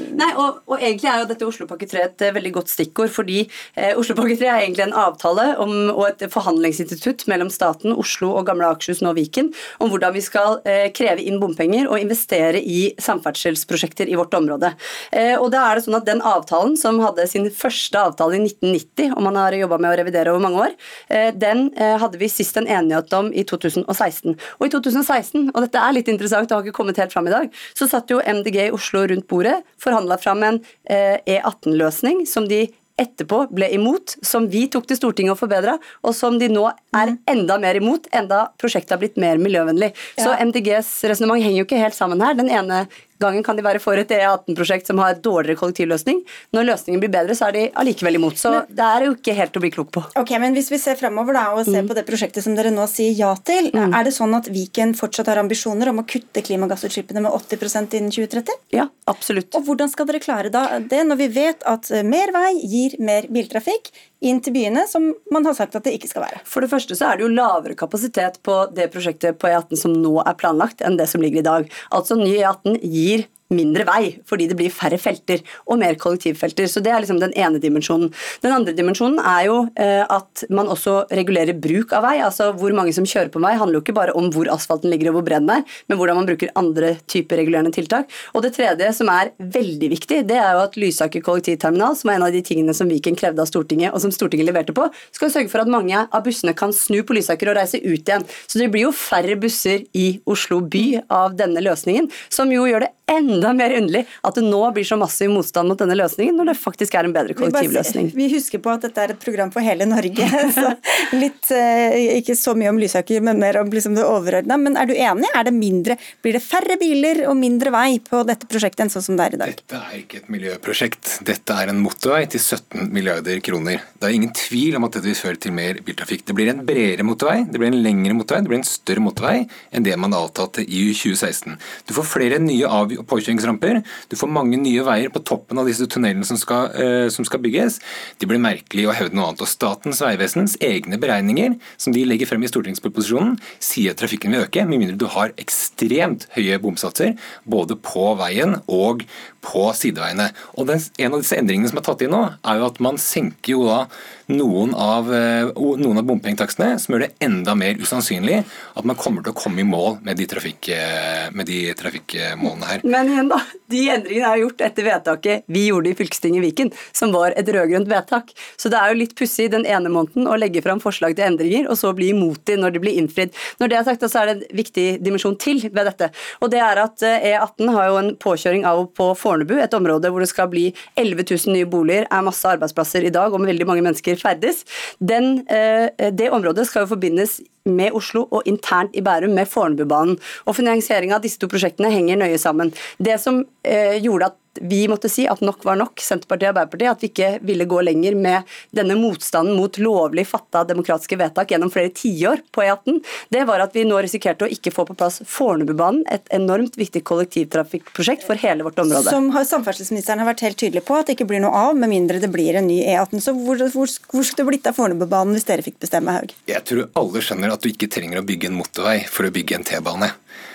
Nei, og, og, egentlig er jo dette Oslopakke 3 et eh, veldig godt stikkord, fordi eh, Oslopakke 3 er egentlig en avtale om, og et forhandlingsinstitutt mellom staten, Oslo og Gamle Akershus, nå Viken, om hvordan vi skal eh, kreve inn bompenger og investere i samferdselsprosjekter i vårt område. Eh, og da er det sånn at Den avtalen, som hadde sin første avtale i 1990, og man har jobba med å revidere over mange år, eh, den eh, hadde vi sist en enighet om i 2016. Og i 2016, og dette er litt interessant, det har ikke kommet helt fram i dag, så satt jo MDG i Oslo rundt bordet forhandla fram en eh, E18-løsning som de etterpå ble imot, som vi tok til Stortinget og forbedra, og som de nå er mm. enda mer imot, enda prosjektet har blitt mer miljøvennlig. Ja. Så MDGs resonnement henger jo ikke helt sammen her. Den ene gangen kan de være for et E18-prosjekt som har dårligere kollektivløsning. Når løsningen blir bedre, så er de allikevel imot. Så men, det er jo ikke helt å bli klok på. Ok, men Hvis vi ser fremover da, og ser mm. på det prosjektet som dere nå sier ja til, mm. er det sånn at Viken fortsatt har ambisjoner om å kutte klimagassutslippene med 80% innen 2030? Ja, absolutt. Og Hvordan skal dere klare da det, når vi vet at mer vei gir mer biltrafikk? Inn til byene, som man har sagt at det ikke skal være. For det første så er det jo lavere kapasitet på det prosjektet på E18 som nå er planlagt, enn det som ligger i dag. Altså ny E18 gir mindre vei, fordi det blir færre felter og mer kollektivfelter. Så Det er liksom den ene dimensjonen. Den andre dimensjonen er jo eh, at man også regulerer bruk av vei. altså Hvor mange som kjører på vei, handler jo ikke bare om hvor asfalten ligger og hvor bred den er, men hvordan man bruker andre typer regulerende tiltak. Og det tredje, som er veldig viktig, det er jo at Lysaker kollektivterminal, som er en av de tingene som Viken krevde av Stortinget, og som Stortinget leverte på, skal sørge for at mange av bussene kan snu på Lysaker og reise ut igjen. Så det blir jo færre busser i Oslo by av denne løsningen, som jo gjør det enda mer underlig at det nå blir så massiv motstand mot denne løsningen, når det faktisk er en bedre kollektivløsning. Vi, vi husker på at dette er et program for hele Norge, så litt, eh, ikke så mye om Lysaker, men mer om liksom det overordna. Men er du enig? Er det mindre, blir det færre biler og mindre vei på dette prosjektet enn sånn som det er i dag? Dette er ikke et miljøprosjekt. Dette er en motorvei til 17 milliarder kroner. Det er ingen tvil om at dette vil føre til mer biltrafikk. Det blir en bredere motorvei, det blir en lengre motorvei, det blir en større motorvei enn det man avtalte i 2016. Du får flere nye av- og påkjøringsramper. Du får mange nye veier på toppen av disse tunnelene som skal, uh, som skal bygges. De blir merkelig å hevde noe annet. Og Statens vegvesens egne beregninger som de legger frem i stortingsproposisjonen, sier at trafikken vil øke, med mindre du har ekstremt høye bomsatser både på veien og på sideveiene. Og den, En av disse endringene som er tatt inn nå, er jo at man senker jo da noen av, eh, noen av bompengetakstene, som gjør det enda mer usannsynlig at man kommer til å komme i mål med de, trafikk, eh, med de trafikkmålene her. Men igjen da, de endringene er gjort etter vedtaket vi gjorde i fylkestinget i Viken, som var et rød-grønt vedtak. Så det er jo litt pussig den ene måneden å legge fram forslag til endringer, og så bli imot de når de blir innfridd. Når det er sagt, så er det en viktig dimensjon til ved dette. Og det er at eh, E18 har jo en påkjøring av og på Fornebu, et område hvor det skal bli 11 000 nye boliger, er masse arbeidsplasser i dag, og med veldig mange mennesker ferdes. Den, eh, det området skal jo forbindes med Oslo og internt i Bærum med Fornebubanen. Og finansieringa av disse to prosjektene henger nøye sammen. Det som eh, gjorde at vi måtte si at nok var nok, Senterpartiet og Arbeiderpartiet, at vi ikke ville gå lenger med denne motstanden mot lovlig fatta demokratiske vedtak gjennom flere tiår på E18, det var at vi nå risikerte å ikke få på plass Fornebubanen, et enormt viktig kollektivtrafikkprosjekt for hele vårt område. Som samferdselsministeren har vært helt tydelig på at det ikke blir noe av, med mindre det blir en ny E18. Så hvor, hvor, hvor skulle det blitt av Fornebubanen hvis dere fikk bestemme, Haug? Jeg tror alle skjønner at du ikke trenger å bygge en motorvei for å bygge en T-bane.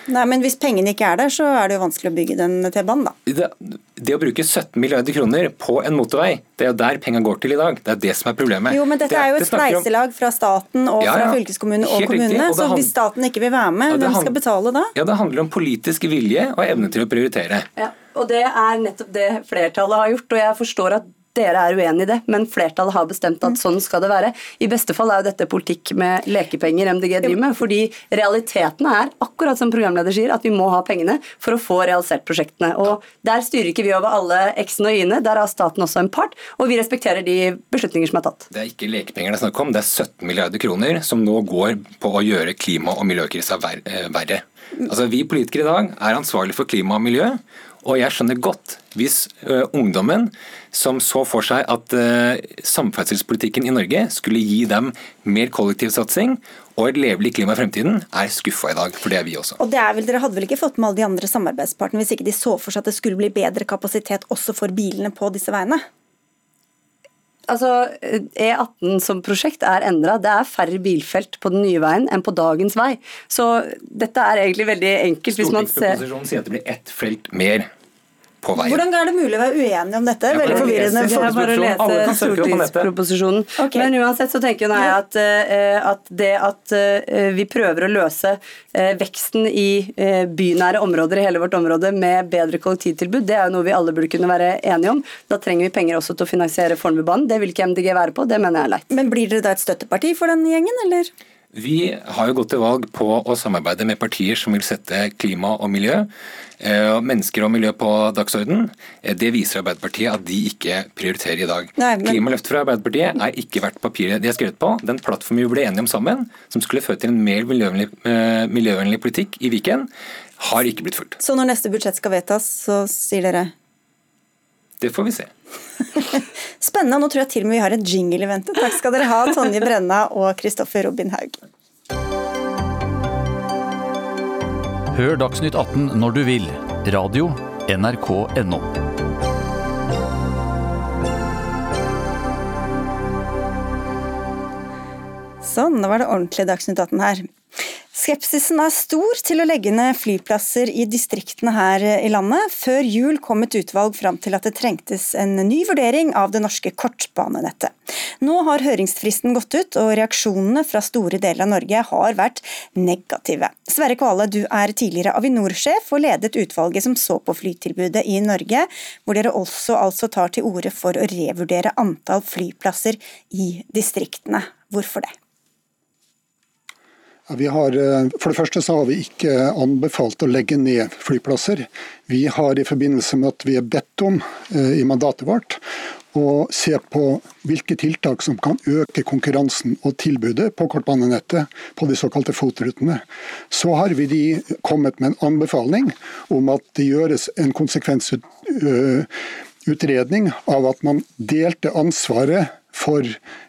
Nei, men hvis pengene ikke er der, så er det jo vanskelig å bygge den T-banen, da. Det, det å bruke 17 milliarder kroner på en motorvei, det er jo der pengene går til i dag. Det er det som er problemet. Jo, men dette Det- er jo et spleiselag fra staten og Ja, fra ja. fylkeskommunen og Helt kommunene. og Så hand- hvis staten ikke vil være med, Ja, hvem hand- skal betale da? Ja, Det handler om politisk vilje og evne til å prioritere. Ja, og det er nettopp det flertallet har gjort, og jeg forstår at dere er uenig i det, men flertallet har bestemt at sånn skal det være. I beste fall er jo dette politikk med lekepenger MDG driver med, fordi realiteten er, akkurat som programleder sier, at vi må ha pengene for å få realisert prosjektene. Og der styrer ikke vi over alle x-ene og y-ene, der har staten også en part, og vi respekterer de beslutninger som er tatt. Det er ikke lekepenger det er snakk om, det er 17 milliarder kroner som nå går på å gjøre klima- og miljøkrisa ver eh, verre. Altså, Vi politikere i dag er ansvarlig for klima og miljø, og jeg skjønner godt hvis ø, ungdommen som så for seg at ø, samferdselspolitikken i Norge skulle gi dem mer kollektivsatsing og et levelig klima i fremtiden, er skuffa i dag. For det er vi også. Og det er vel, Dere hadde vel ikke fått med alle de andre samarbeidspartene hvis ikke de så for seg at det skulle bli bedre kapasitet også for bilene på disse veiene? Altså, E18 som prosjekt er endra. Det er færre bilfelt på den nye veien enn på dagens vei. Så dette er egentlig veldig enkelt. hvis man ser... Stortingsproposisjonen sier at det blir ett felt mer på veien. Hvordan er det mulig å være uenig om dette? Veldig forvirrende. Det er bare å lese stortingsproposisjonen. stortingsproposisjonen. Men uansett så tenker jo jeg at, eh, at det at eh, vi prøver å løse eh, veksten i bynære områder i hele vårt område med bedre kollektivtilbud, det er jo noe vi alle burde kunne være enige om. Da trenger vi penger også til å finansiere Fornebubanen. Det vil ikke MDG være på, det mener jeg er leit. Men blir dere da et støtteparti for den gjengen, eller? Vi har jo gått til valg på å samarbeide med partier som vil sette klima og miljø, eh, mennesker og miljø på dagsorden. Eh, Det viser Arbeiderpartiet at de ikke prioriterer i dag. Nei, men- Klimaløftet fra Arbeiderpartiet er ikke verdt papiret de har skrevet på. Den plattformen vi ble enige om sammen, som skulle føre til en mer miljøvennlig, eh, miljøvennlig politikk i Viken, har ikke blitt fulgt. Så når neste budsjett skal vedtas, så sier dere Det får vi se. Spennende. Nå tror jeg til og med vi har et jingle i vente. Takk skal dere ha, Tonje Brenna og Kristoffer Robin Haug. Hør Dagsnytt 18 når du vil. Radio NRK.no. Sånn, nå var det ordentlig Dagsnytt 18 her. Skepsisen er stor til å legge ned flyplasser i distriktene her i landet. Før jul kom et utvalg fram til at det trengtes en ny vurdering av det norske kortbanenettet. Nå har høringsfristen gått ut, og reaksjonene fra store deler av Norge har vært negative. Sverre Kvale, du er tidligere Avinor-sjef og ledet utvalget som så på flytilbudet i Norge, hvor dere også altså tar til orde for å revurdere antall flyplasser i distriktene. Hvorfor det? Har, eh, for det første så har vi ikke anbefalt å legge ned flyplasser. Vi har i forbindelse med at vi er bedt om eh, i mandatet vårt å se på hvilke tiltak som kan øke konkurransen og tilbudet på kortbanenettet på de såkalte FOT-rutene. Så har vi de kommet med en anbefaling om at det gjøres en konsekvensutredning av at man delte ansvaret for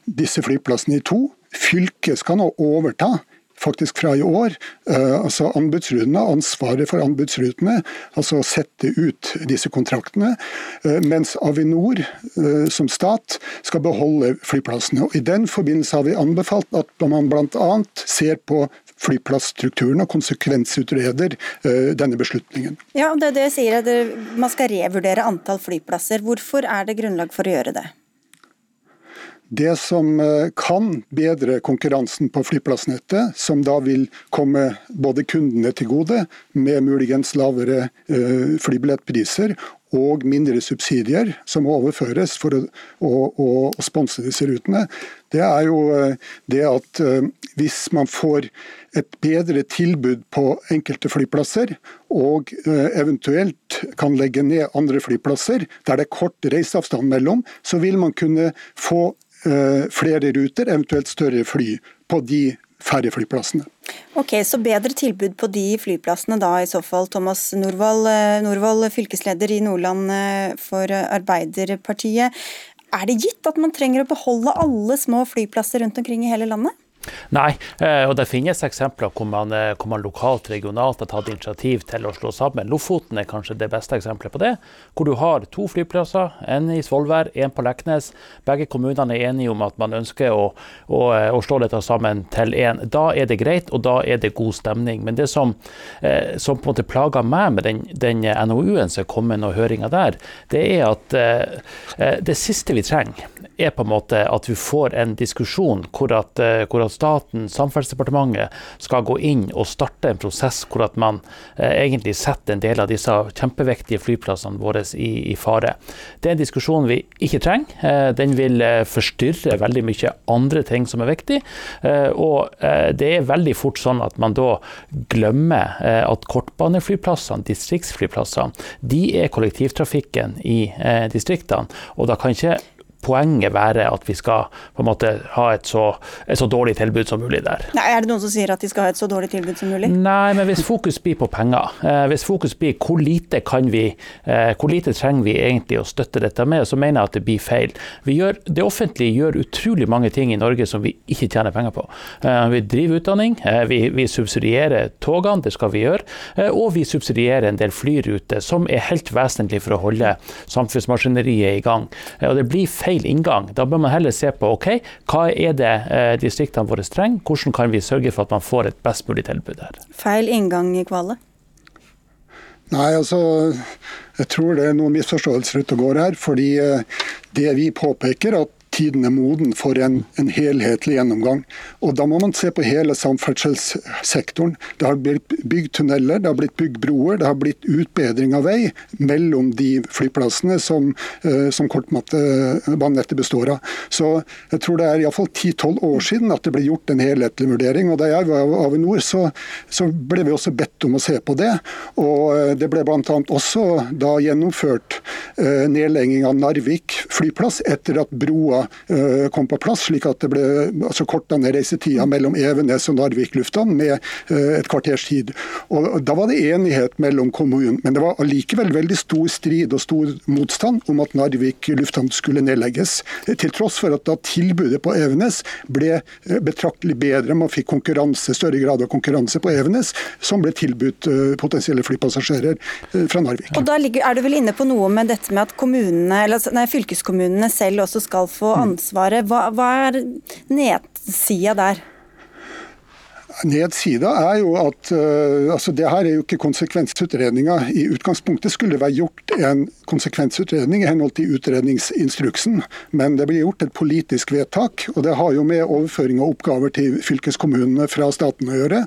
disse flyplassene i to. Fylket skal nå overta faktisk fra i år. Uh, altså Anbudsrundene, ansvaret for anbudsrutene, altså å sette ut disse kontraktene. Uh, mens Avinor uh, som stat skal beholde flyplassene. Og I den forbindelse har vi anbefalt at man bl.a. ser på flyplassstrukturen og konsekvensutreder denne beslutningen. Ja, det er det jeg sier, at Man skal revurdere antall flyplasser. Hvorfor er det grunnlag for å gjøre det? Det som eh, kan bedre konkurransen på flyplassnettet, som da vil komme både kundene til gode, med muligens lavere eh, flybillettpriser og mindre subsidier som overføres for å, å, å, sponse disse rutene, det er jo eh, det at hvis man får et bedre tilbud på enkelte flyplasser, og eventuelt kan legge ned andre flyplasser der det er kort reiseavstand mellom, så vil man kunne få flere ruter, eventuelt større fly, på de færre flyplassene. Ok, Så bedre tilbud på de flyplassene da i så fall. Thomas Norvoll, eh, Norvoll fylkesleder i Nordland eh, for Arbeiderpartiet. Er det gitt at man trenger å beholde alle små flyplasser rundt omkring i hele landet? Nei, eh, og det finnes eksempler hvor man, eh, hvor man lokalt regionalt har tatt initiativ til å slå sammen. Lofoten er kanskje det beste eksempelet på det. Hvor du har to flyplasser, en i Svolvær, en på Leknes. Begge kommunene er enige om at man ønsker å, å, eh, å slå dette sammen til én. Da er det greit, og da er det god stemning. Men det som, som på en måte plager meg med den, den NOU-en som er kommet og høringa der, det er at det siste vi trenger, er på en måte at vi får en diskusjon hvor at, hvor at staten, Samferdselsdepartementet, skal gå inn og starte en prosess hvor at man eh, egentlig setter en del av disse kjempeviktige flyplassene våre i, i, fare. Det er en diskusjon vi ikke trenger. Eh, den vil eh, forstyrre veldig mye andre ting som er viktig. Eh, og eh, det er veldig fort sånn at man da glemmer eh, at kortbaneflyplassene, distriktsflyplassene, de er kollektivtrafikken i distriktene. Og da kan ikke poenget være at vi skal på en måte ha et så, et så, dårlig tilbud som mulig der. Nei, er det noen som sier at de skal ha et så dårlig tilbud som mulig? Nei, men hvis fokus blir på penger, eh, hvis fokus blir hvor lite kan vi, eh, hvor lite trenger vi egentlig å støtte dette med, så mener jeg at det blir feil. Gjør, det offentlige gjør utrolig mange ting i Norge som vi ikke tjener penger på. Eh, vi driver utdanning, vi, vi subsidierer togene, det skal vi gjøre, eh, og vi subsidierer en del flyruter som er helt vesentlig for å holde samfunnsmaskineriet i gang. Og det blir feil feil inngang. Da bør man heller se på ok, hva er det eh, distriktene våre trenger, hvordan kan vi sørge for at man får et best mulig tilbud der. Feil inngang i Kvale? Nei, altså jeg tror det er noen misforståelser ute og går her. fordi eh, det vi påpeker, at tiden er moden for en, en, helhetlig gjennomgang. Og Da må man se på hele samferdselssektoren. Det har blitt bygd tunneler, det har blitt bygd broer, det har blitt utbedring av vei mellom de flyplassene som, uh, som kortbanenettet består av. Så jeg tror det er iallfall 10-12 år siden at det ble gjort en helhetlig vurdering. og Da jeg var av Avinor, så, så ble vi også bedt om å se på det. Og uh, Det ble bl.a. også da gjennomført uh, nedlegging av Narvik flyplass etter at broa Eh, kom på plass, slik at det ble altså, korta ned reisetida mellom Evenes og Narvik lufthavn med eh, et kvarters tid. Og Da var det enighet mellom kommunen, men det var allikevel veldig stor strid og stor motstand om at Narvik lufthavn skulle nedlegges. Til tross for at da tilbudet på Evenes ble eh, betraktelig bedre, man fikk konkurranse, større grad av konkurranse på Evenes, som ble tilbudt potensielle flypassasjerer fra Narvik. Og Da er du vel inne på noe med dette med at kommunene, eller, nei, fylkeskommunene selv også skal få ansvaret. Hva, hva er nedsida der? Nedsida er jo at uh, altså det her er jo ikke konsekvensutredninga. I utgangspunktet skulle det være gjort en konsekvensutredning i henhold til utredningsinstruksen, men det blir gjort et politisk vedtak. og Det har jo med overføring av oppgaver til fylkeskommunene fra staten å gjøre.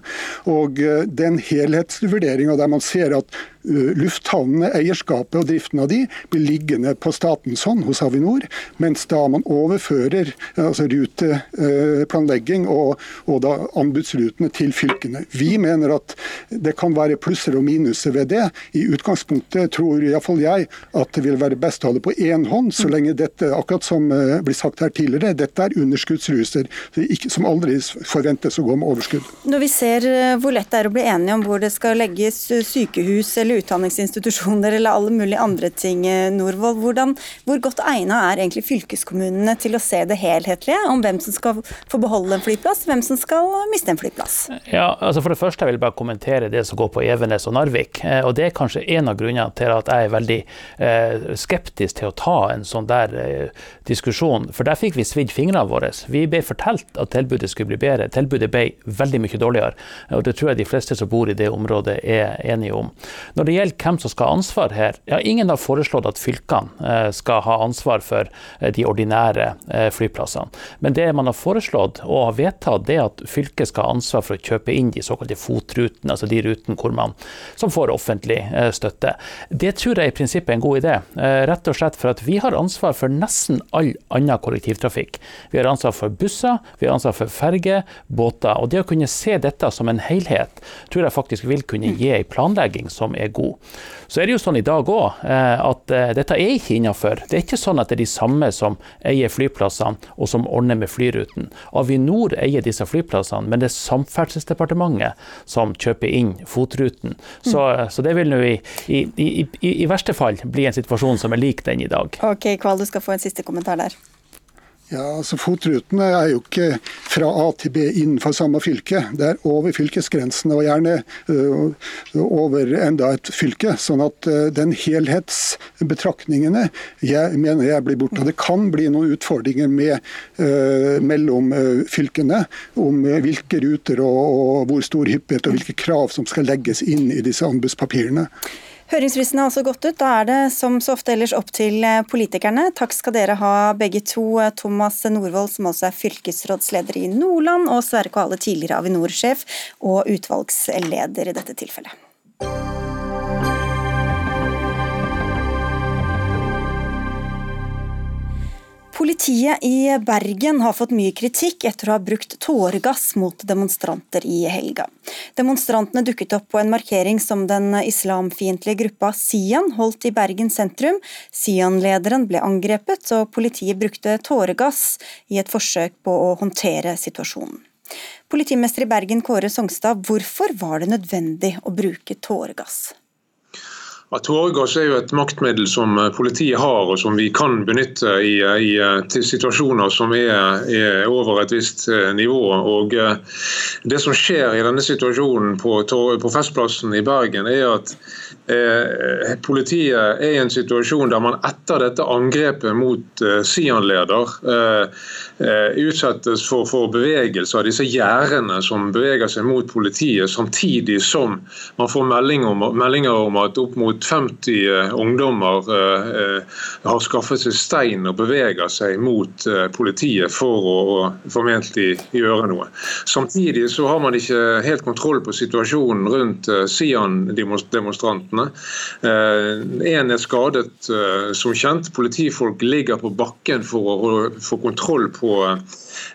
Og uh, den helhetsvurderinga der man ser at lufthavnene, eierskapet og driften av de blir liggende på statens hånd hos Avinor, mens da man overfører altså ruteplanlegging og, og da anbudsrutene til fylkene. Vi mener at det kan være plusser og minuser ved det. I utgangspunktet tror iallfall jeg at det vil være best å ha det på én hånd, så lenge dette, akkurat som eh, blir sagt her tidligere, dette er underskuddsruser som aldri forventes å gå med overskudd. Når vi ser eh, hvor lett det er å bli enige om hvor det skal legges eh, sykehus eller utdanningsinstitusjoner eller alle mulige andre ting, Norvold, hvordan, hvor godt egna er egentlig fylkeskommunene til å se det helhetlige, om hvem som skal få beholde en flyplass, hvem som skal miste en flyplass? Ja, altså For det første vil jeg bare kommentere det som går på Evenes og Narvik. Eh, og Det er kanskje en av grunnene til at jeg er veldig eh, skeptisk til å ta en sånn der eh, diskusjon. For der fikk vi svidd fingrene våre. Vi ble fortalt at tilbudet skulle bli bedre. Tilbudet ble veldig mye dårligere. Og det tror jeg de fleste som bor i det området er enige om. Når det gjelder hvem som skal ha ansvar her, ja, ingen har foreslått at fylkene skal ha ansvar for de ordinære flyplassene. Men det man har foreslått og har vedtatt, det er at fylket skal ha ansvar for å kjøpe inn de såkalte FOT-rutene, altså de rutene hvor man, som får offentlig eh, støtte. Det tror jeg i prinsippet er en god idé. Eh, rett og slett for at vi har ansvar for nesten all annen kollektivtrafikk. Vi har ansvar for busser, vi har ansvar for ferger, båter. Og det å kunne se dette som en helhet, tror jeg faktisk vil kunne gi en planlegging som er god. Så er det jo sånn i dag òg eh, at dette er ikke innafor. Det er ikke sånn at det er de samme som eier flyplassene og som ordner med flyruten. Avinor eier disse flyplassene, men det er Samferdselsdepartementet som kjøper inn FOT-ruten. Så, mm. så, det vil nå i, i, i, i, verste fall bli en situasjon som er lik den i dag. Ok, Kval, du skal få en siste kommentar der. Ja, altså Fotrutene er jo ikke fra A til B innenfor samme fylke. Det er over fylkesgrensene, og gjerne uh, over enda et fylke. Sånn at uh, den helhetsbetraktningene jeg mener jeg blir borte. Det kan bli noen utfordringer med, uh, mellom fylkene om hvilke ruter og hvor stor hyppighet og hvilke krav som skal legges inn i disse anbudspapirene. Høringsfristen har altså gått ut. Da er det som så ofte ellers opp til eh, politikerne. Takk skal dere ha begge to. Eh, Thomas Norvoll, som også er fylkesrådsleder i Nordland, og Sverre Kvale, tidligere Avinor-sjef og utvalgsleder i dette tilfellet. Politiet i Bergen har fått mye kritikk etter å ha brukt tåregass mot demonstranter i helga. Demonstrantene dukket opp på en markering som den islamfiendtlige gruppa Sian holdt i Bergen sentrum. Sian-lederen ble angrepet, og politiet brukte tåregass i et forsøk på å håndtere situasjonen. Politimester i Bergen Kåre Songstad, hvorfor var det nødvendig å bruke tåregass? Ja, Tåregass er jo et maktmiddel som eh, politiet har, og som vi kan benytte i, eh, i eh, til situasjoner som er, er, over et visst nivå. Og Det som skjer i denne situasjonen på, på Festplassen i Bergen, er at eh, politiet er i en situasjon der man etter dette angrepet mot eh, Sian-leder eh, utsettes for, for bevegelser av disse gjerdene som beveger seg mot politiet, samtidig som man får melding om, meldinger om at opp mot 50 eh, ungdommer eh, eh, har skaffet seg stein og beveger seg mot politiet for å formentlig gjøre noe. Samtidig så har man ikke helt kontroll på situasjonen rundt Sian-demonstrantene. En er skadet, som kjent. Politifolk ligger på bakken for å få kontroll på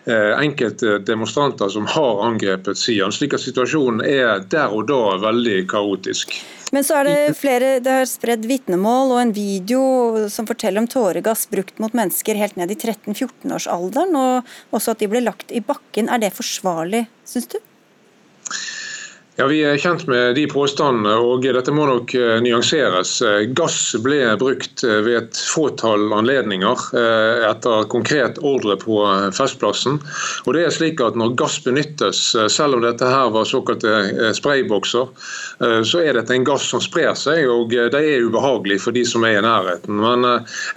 enkelte demonstranter som har angrepet Sian. slik at situasjonen er der og da veldig kaotisk. Men så er det flere, det har spredd vitnemål og en video som forteller om tåregass brukt mot mennesker helt ned i 13-14-årsalderen, og også at de ble lagt i bakken. Er det forsvarlig, syns du? Ja, Vi er kjent med de påstandene, og dette må nok eh, nyanseres. Eh, gass ble brukt eh, ved et fåtall anledninger etter konkret ordre på Festplassen. Og det er slik at Når gass benyttes, selv om dette her var såkalte spraybokser, så er dette en gass som sprer seg, og det er ubehagelig for de som er i nærheten. Men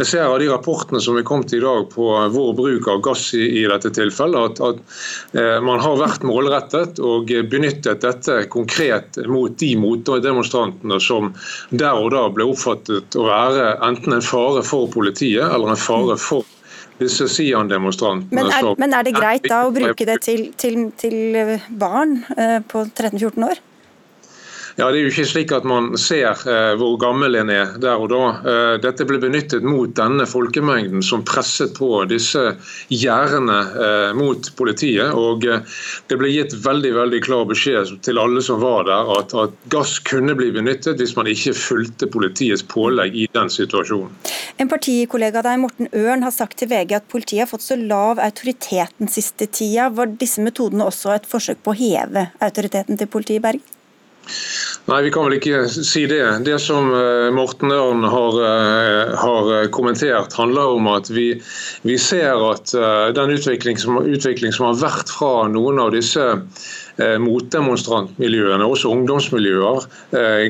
jeg ser av de rapportene som er kommet i dag på vår bruk av gass i, dette tilfellet, at man har vært målrettet og benyttet dette konkret mot de motdemonstrantene som der og da ble oppfattet å være enten en fare for politiet eller en fare for disse Sian-demonstrantene. Men, men, er det greit da å bruke det til, til, til barn eh, på 13-14 år? Ja, Det er jo ikke slik at man ser eh, hvor gammel en er der og da. Eh, dette ble benyttet mot denne folkemengden som presset på disse gjerdene eh, mot politiet. og eh, Det ble gitt veldig veldig klar beskjed til alle som var der, at, at gass kunne bli benyttet hvis man ikke fulgte politiets pålegg i den situasjonen. En partikollega av deg, Morten Ørn, har sagt til VG at politiet har fått så lav autoritet den siste tida. Var disse metodene også et forsøk på å heve autoriteten til politiet i Bergen? Nei, vi kan vel ikke si det. Det som eh, Morten Ørn har, eh, har kommentert, handler om at vi, vi ser at eh, den utvikling som, utvikling som, har vært fra noen av disse motdemonstrantmiljøene, også ungdomsmiljøer,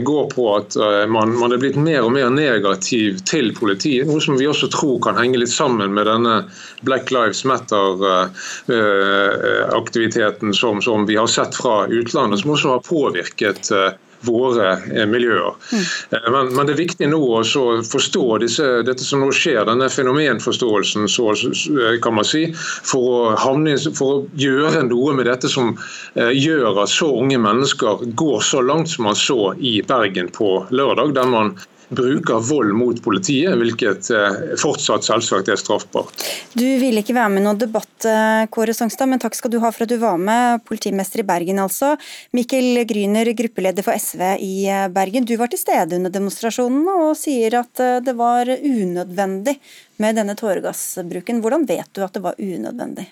går på at man, man, er blitt mer og mer negativ til politiet. Noe som vi også tror kan henge litt sammen med denne Black Lives Matter-aktiviteten som, som vi har sett fra utlandet, som også har påvirket våre eh, miljøer. Mm. Eh, men, men, det er viktig nå å forstå disse, dette som nå skjer, denne fenomenforståelsen, så, eh, kan man si, for å, havne, for å gjøre noe med dette som gjør at så unge mennesker går så langt som man så i Bergen på lørdag, der man bruker vold mot politiet, hvilket eh, fortsatt selvsagt er straffbart. Du ville ikke være med i noen debatt, eh, Kåre Songstad, men takk skal du ha for at du var med. Politimester i Bergen, altså. Mikkel Gryner, gruppeleder for SV i eh, Bergen. Du var til stede under demonstrasjonen og sier at det var unødvendig med denne tåregassbruken. Hvordan vet du at det var unødvendig?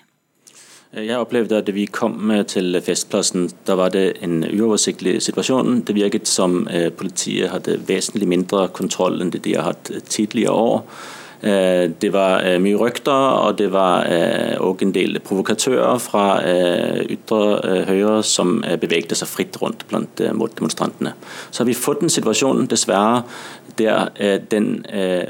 Jeg opplevde at vi kom til Festplassen. Da var det en uoversiktlig situasjon. Det virket som øh, politiet hadde vesentlig mindre kontroll enn det de har hatt tidligere år. Øh, det var øh, mye røkter, og det var òg en del provokatører fra ytre høyre som bevegde seg fritt rundt blant motdemonstrantene. Så har vi fått en situasjon, dessverre, der den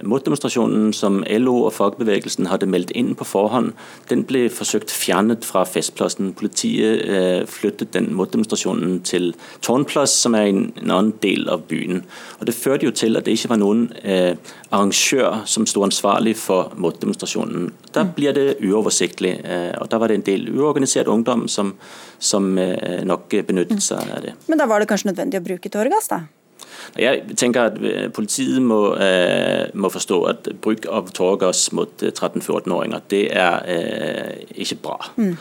motdemonstrasjonen som LO og fagbevegelsen hadde meldt inn på forhånd, den ble forsøkt fjernet fra Festplassen. Politiet flyttet den motdemonstrasjonen til Tårnplass, som er en annen del av byen. Og Det førte jo til at det ikke var noen arrangør som sto ansvarlig for motdemonstrasjonen. Da mm. blir det uoversiktlig. og Da var det en del uorganisert ungdom som, som nok benyttet seg av det. Men da var det kanskje nødvendig å bruke tåregass, da? Jeg tenker at øh, Politiet må, må forstå at bruk av tåregass mot 13-14-åringer øh, det er ikke bra. Mm.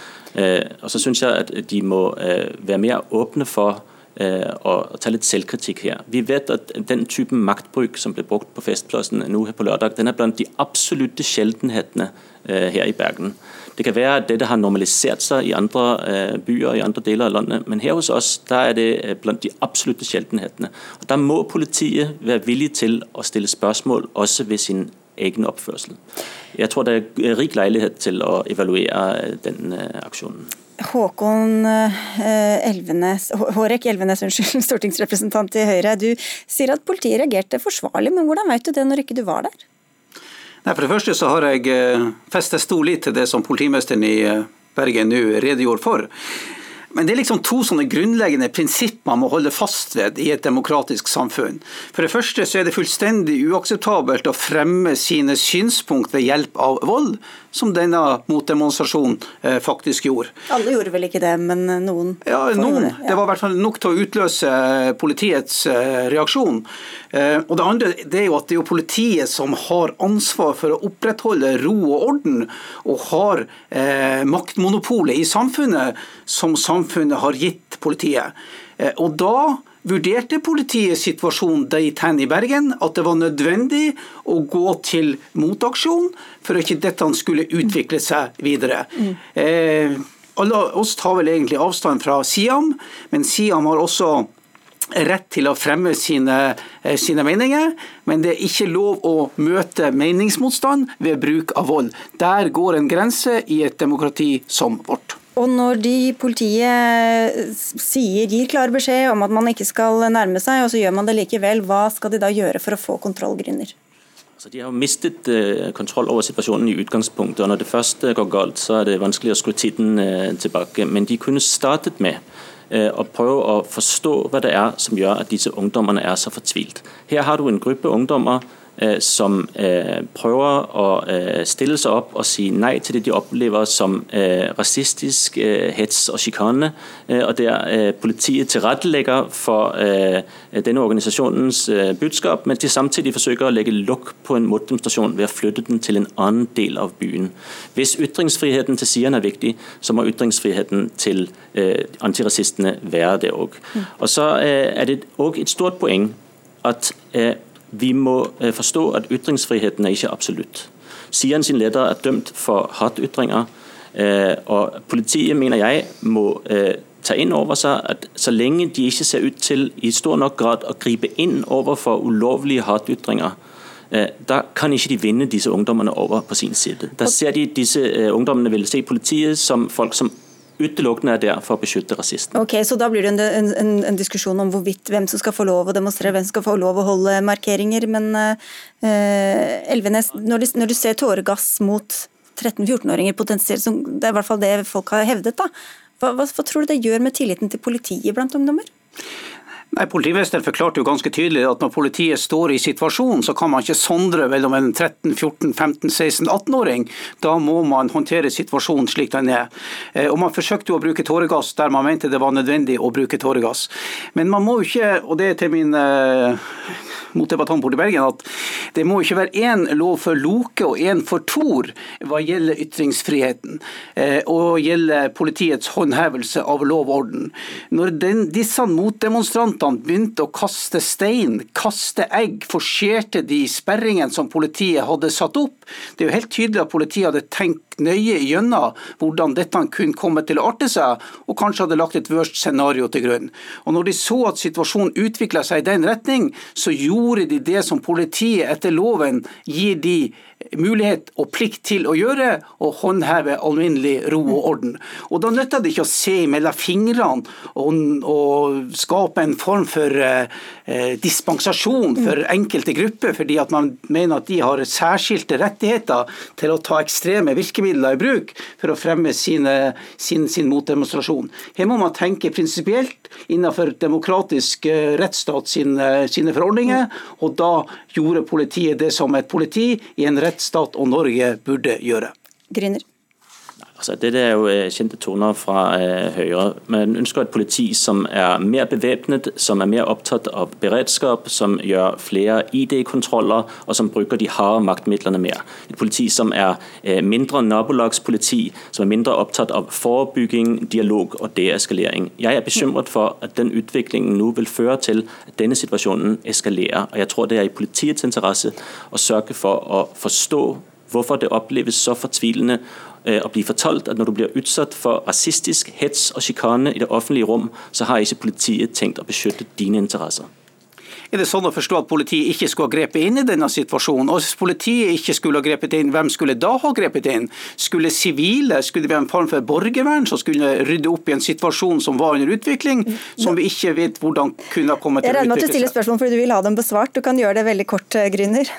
Og så synes jeg at de må være mer åpne for og ta litt selvkritikk her. Vi vet at den typen maktbruk som ble brukt på Festplassen nå her på lørdag, den er blant de absolutte sjeldenhetene her i Bergen. Det kan være at dette har normalisert seg i andre øh, byer i andre deler av landet, men her hos oss der er det øh, blant de absolutte sjeldenhetene. Og Da må politiet være villig til å stille spørsmål også ved sin egen oppførsel. Jeg tror det er rik leilighet til å evaluere øh, den aksjonen. Håkon Elvenes, Hårek Elvenes, unnskyld, stortingsrepresentant i Høyre. Du sier at politiet reagerte forsvarlig, men hvordan vet du det når ikke du var der? Nei, For det første så har jeg eh, festet stor lit til det som politimesteren i eh, Bergen nå redegjorde for. Men det er liksom to sånne grunnleggende prinsipper man må holde fast ved i et demokratisk samfunn. For det første så er det fullstendig uakseptabelt å fremme sine synspunkt ved hjelp av vold, som denne motdemonstrasjonen eh, faktisk gjorde. Alle gjorde vel ikke det, men noen? Ja, noen. Det. Ja. det var i hvert fall nok til å utløse politiets eh, reaksjon. Eh, og Det andre det er jo at det er politiet som har ansvar for å opprettholde ro og orden, og har maktmonopolet i samfunnet som samfunnet har gitt politiet. Og da vurderte politiet situasjonen dit hen i Bergen at det var nødvendig å gå til motaksjon for at ikke dette skulle utvikle seg videre. Mm. Eh, alle oss tar vel egentlig avstand fra Siam, men Siam har også rett til å fremme sine, eh, sine, meninger, men det er ikke lov å møte meningsmotstand ved bruk av vold. Der går en grense i et demokrati som vårt. Og når de politiet sier, gir klar beskjed om at man ikke skal nærme seg, og så gjør man det likevel, hva skal de da gjøre for å få kontrollgrunner? Altså, de har mistet uh, kontroll over situasjonen i utgangspunktet. og Når det først går galt, så er det vanskelig å skru tiden uh, tilbake. Men de kunne startet med uh, å prøve å forstå hva det er som gjør at disse ungdommene er så fortvilt. Her har du en gruppe ungdommer som øh, prøver å øh, stille seg opp og si nei til det de opplever som rasistisk hets og sjikane, og der politiet tilrettelegger for denne organisasjonens budskap, mens de samtidig forsøker å legge lokk på en motdemonstrasjon ved å flytte den til en annen del av byen. Hvis ytringsfriheten til siderne er viktig, så må ytringsfriheten til antirasistene være det òg. Mm. Og så er det òg et stort poeng at vi må øh, forstå at ytringsfriheten er ikke absolutt. Sian sin leder er dømt for hatytringer. Øh, og Politiet mener jeg må øh, ta inn over seg at så lenge de ikke ser ut til i stor nok grad å gripe inn overfor ulovlige hatytringer, da kan ikke de vinne disse ungdommene over på sin side. Da ser de disse ungdommene vil se politiet som folk som utelukkende er der for å beskytte rasistene. Ok, Så da blir det en, en, en, diskusjon om hvorvidt hvem som skal få lov å demonstrere, hvem som skal få lov å holde markeringer. Men uh, Elvenes, når du, når du ser tåregass mot 13-14-åringer potensielt, som det er i hvert fall det folk har hevdet, da. Hva, hva, hva tror du det gjør med tilliten til politiet blant ungdommer? Nei, Politimesteren forklarte jo ganske tydelig at når politiet står i situasjonen, så kan man ikke sondre mellom en 13-, 14-, 15-, 16-, 18-åring. Da må man håndtere situasjonen slik den er. Eh, og Man forsøkte jo å bruke tåregass der man mente det var nødvendig å bruke tåregass. Men man må jo ikke, og det er til min eh, motdebattant borte i Bergen, at det må ikke være én lov for Loke og én for Tor hva gjelder ytringsfriheten eh, og gjelder politiets håndhevelse av lov og orden. Når den, disse motdemonstrantene demonstrantene begynte å kaste stein, kaste egg, forserte de sperringene som politiet hadde satt opp. Det er jo helt tydelig at politiet hadde tenkt nøye gjennom hvordan dette kunne komme til å arte seg, og kanskje hadde lagt et worst scenario til grunn. Og når de så at situasjonen utvikla seg i den retning, så gjorde de det som politiet etter loven gir de mulighet og plikt til å gjøre, og håndheve alminnelig ro og orden. Og Da nytter det ikke å se mellom fingrene og, og skape en form for eh, eh dispensasjon for enkelte grupper, fordi at man mener at de har særskilte rettigheter til å ta ekstreme virkemidler i bruk for å fremme sine, sin, sin motdemonstrasjon. Her må man tenke prinsipielt innenfor demokratisk eh, rettsstat sine, sine forordninger, og da gjorde politiet det som et politi i en rettsstat og Norge burde gjøre. Griner. Altså, det er jo øh, kjente toner fra eh, Høyre. Man ønsker et politi som er mer bevæpnet, som er mer opptatt av beredskap, som gjør flere ID-kontroller og som bruker de harde maktmidlene mer. Et politi som er eh, mindre nabolagspoliti, som er mindre opptatt av forebygging, dialog og deeskalering. Jeg er bekymret for at den utviklingen nå vil føre til at denne situasjonen eskalerer. og Jeg tror det er i politiets interesse å sørge for å forstå hvorfor det oppleves så fortvilende Øh, å bli fortalt at når du blir utsatt for rasistisk hets og sjikane i det offentlige rom, så har ikke politiet tenkt å beskytte dine interesser. Er det sånn å forstå at politiet ikke skulle ha grepet inn i denne situasjonen? Og hvis politiet ikke skulle ha grepet inn, hvem skulle da ha grepet inn? Skulle sivile, skulle det være en form for borgervern som skulle rydde opp i en situasjon som var under utvikling, som vi ikke vet hvordan kunne ha kommet til å utvikle seg? Jeg regner med at du stiller spørsmål fordi du vil ha dem besvart. Du kan gjøre det veldig kort, eh, Gryner.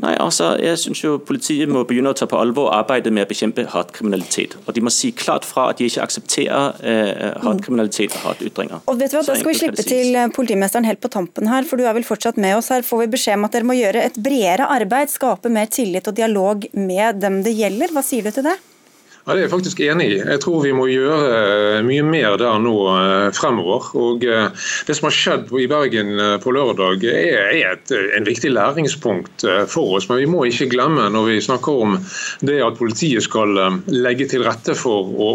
Nei, altså, jeg synes jo Politiet må begynne å ta på alvor arbeidet med å bekjempe hatkriminalitet. Og De må si klart fra at de ikke aksepterer eh, hatkriminalitet og hatytringer. Og vet du hva, Da skal vi slippe til eh, politimesteren helt på tampen her, for du er vel fortsatt med oss. Her får vi beskjed om at dere må gjøre et bredere arbeid, skape mer tillit og dialog med dem det gjelder. Hva sier du til det? Ja, Det er jeg faktisk enig i. Jeg tror vi må gjøre eh, mye mer der nå eh, fremover. Og eh, Det som har skjedd i Bergen på lørdag er et, en viktig læringspunkt for oss. Men vi må ikke glemme når vi snakker om det at politiet skal legge til rette for å,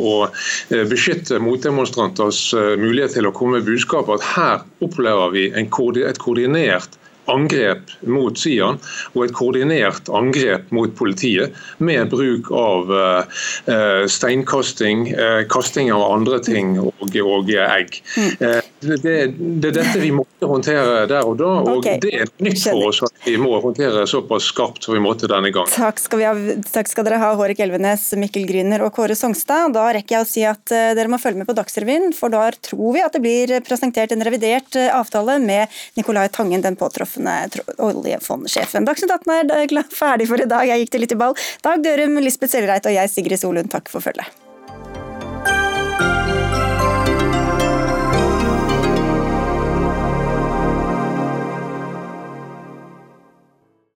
beskytte motdemonstranters mulighet til å komme med budskap, at her opplever vi et koordinert angrep mot Sian og et koordinert angrep mot politiet med bruk av steinkasting, kasting av andre ting og, og egg. Mm. Det, det, er dette vi måtte håndtere der og da, og okay. det er nytt for oss at vi må håndtere såpass skarpt som vi måtte denne gang. Takk skal, ha, takk skal dere ha, Hårek Elvenes, Mikkel Gryner og Kåre Songstad. Da rekker jeg å si at dere må følge med på Dagsrevyen, for da tror vi at det blir presentert en revidert avtale med Nicolai Tangen, den påtroffende oljefondsjefen. Dagsnytt 18 er ferdig for i dag. Jeg gikk til litt i ball. Dag Dørum, Lisbeth Sellereit og jeg, Sigrid Solund, takk for følget.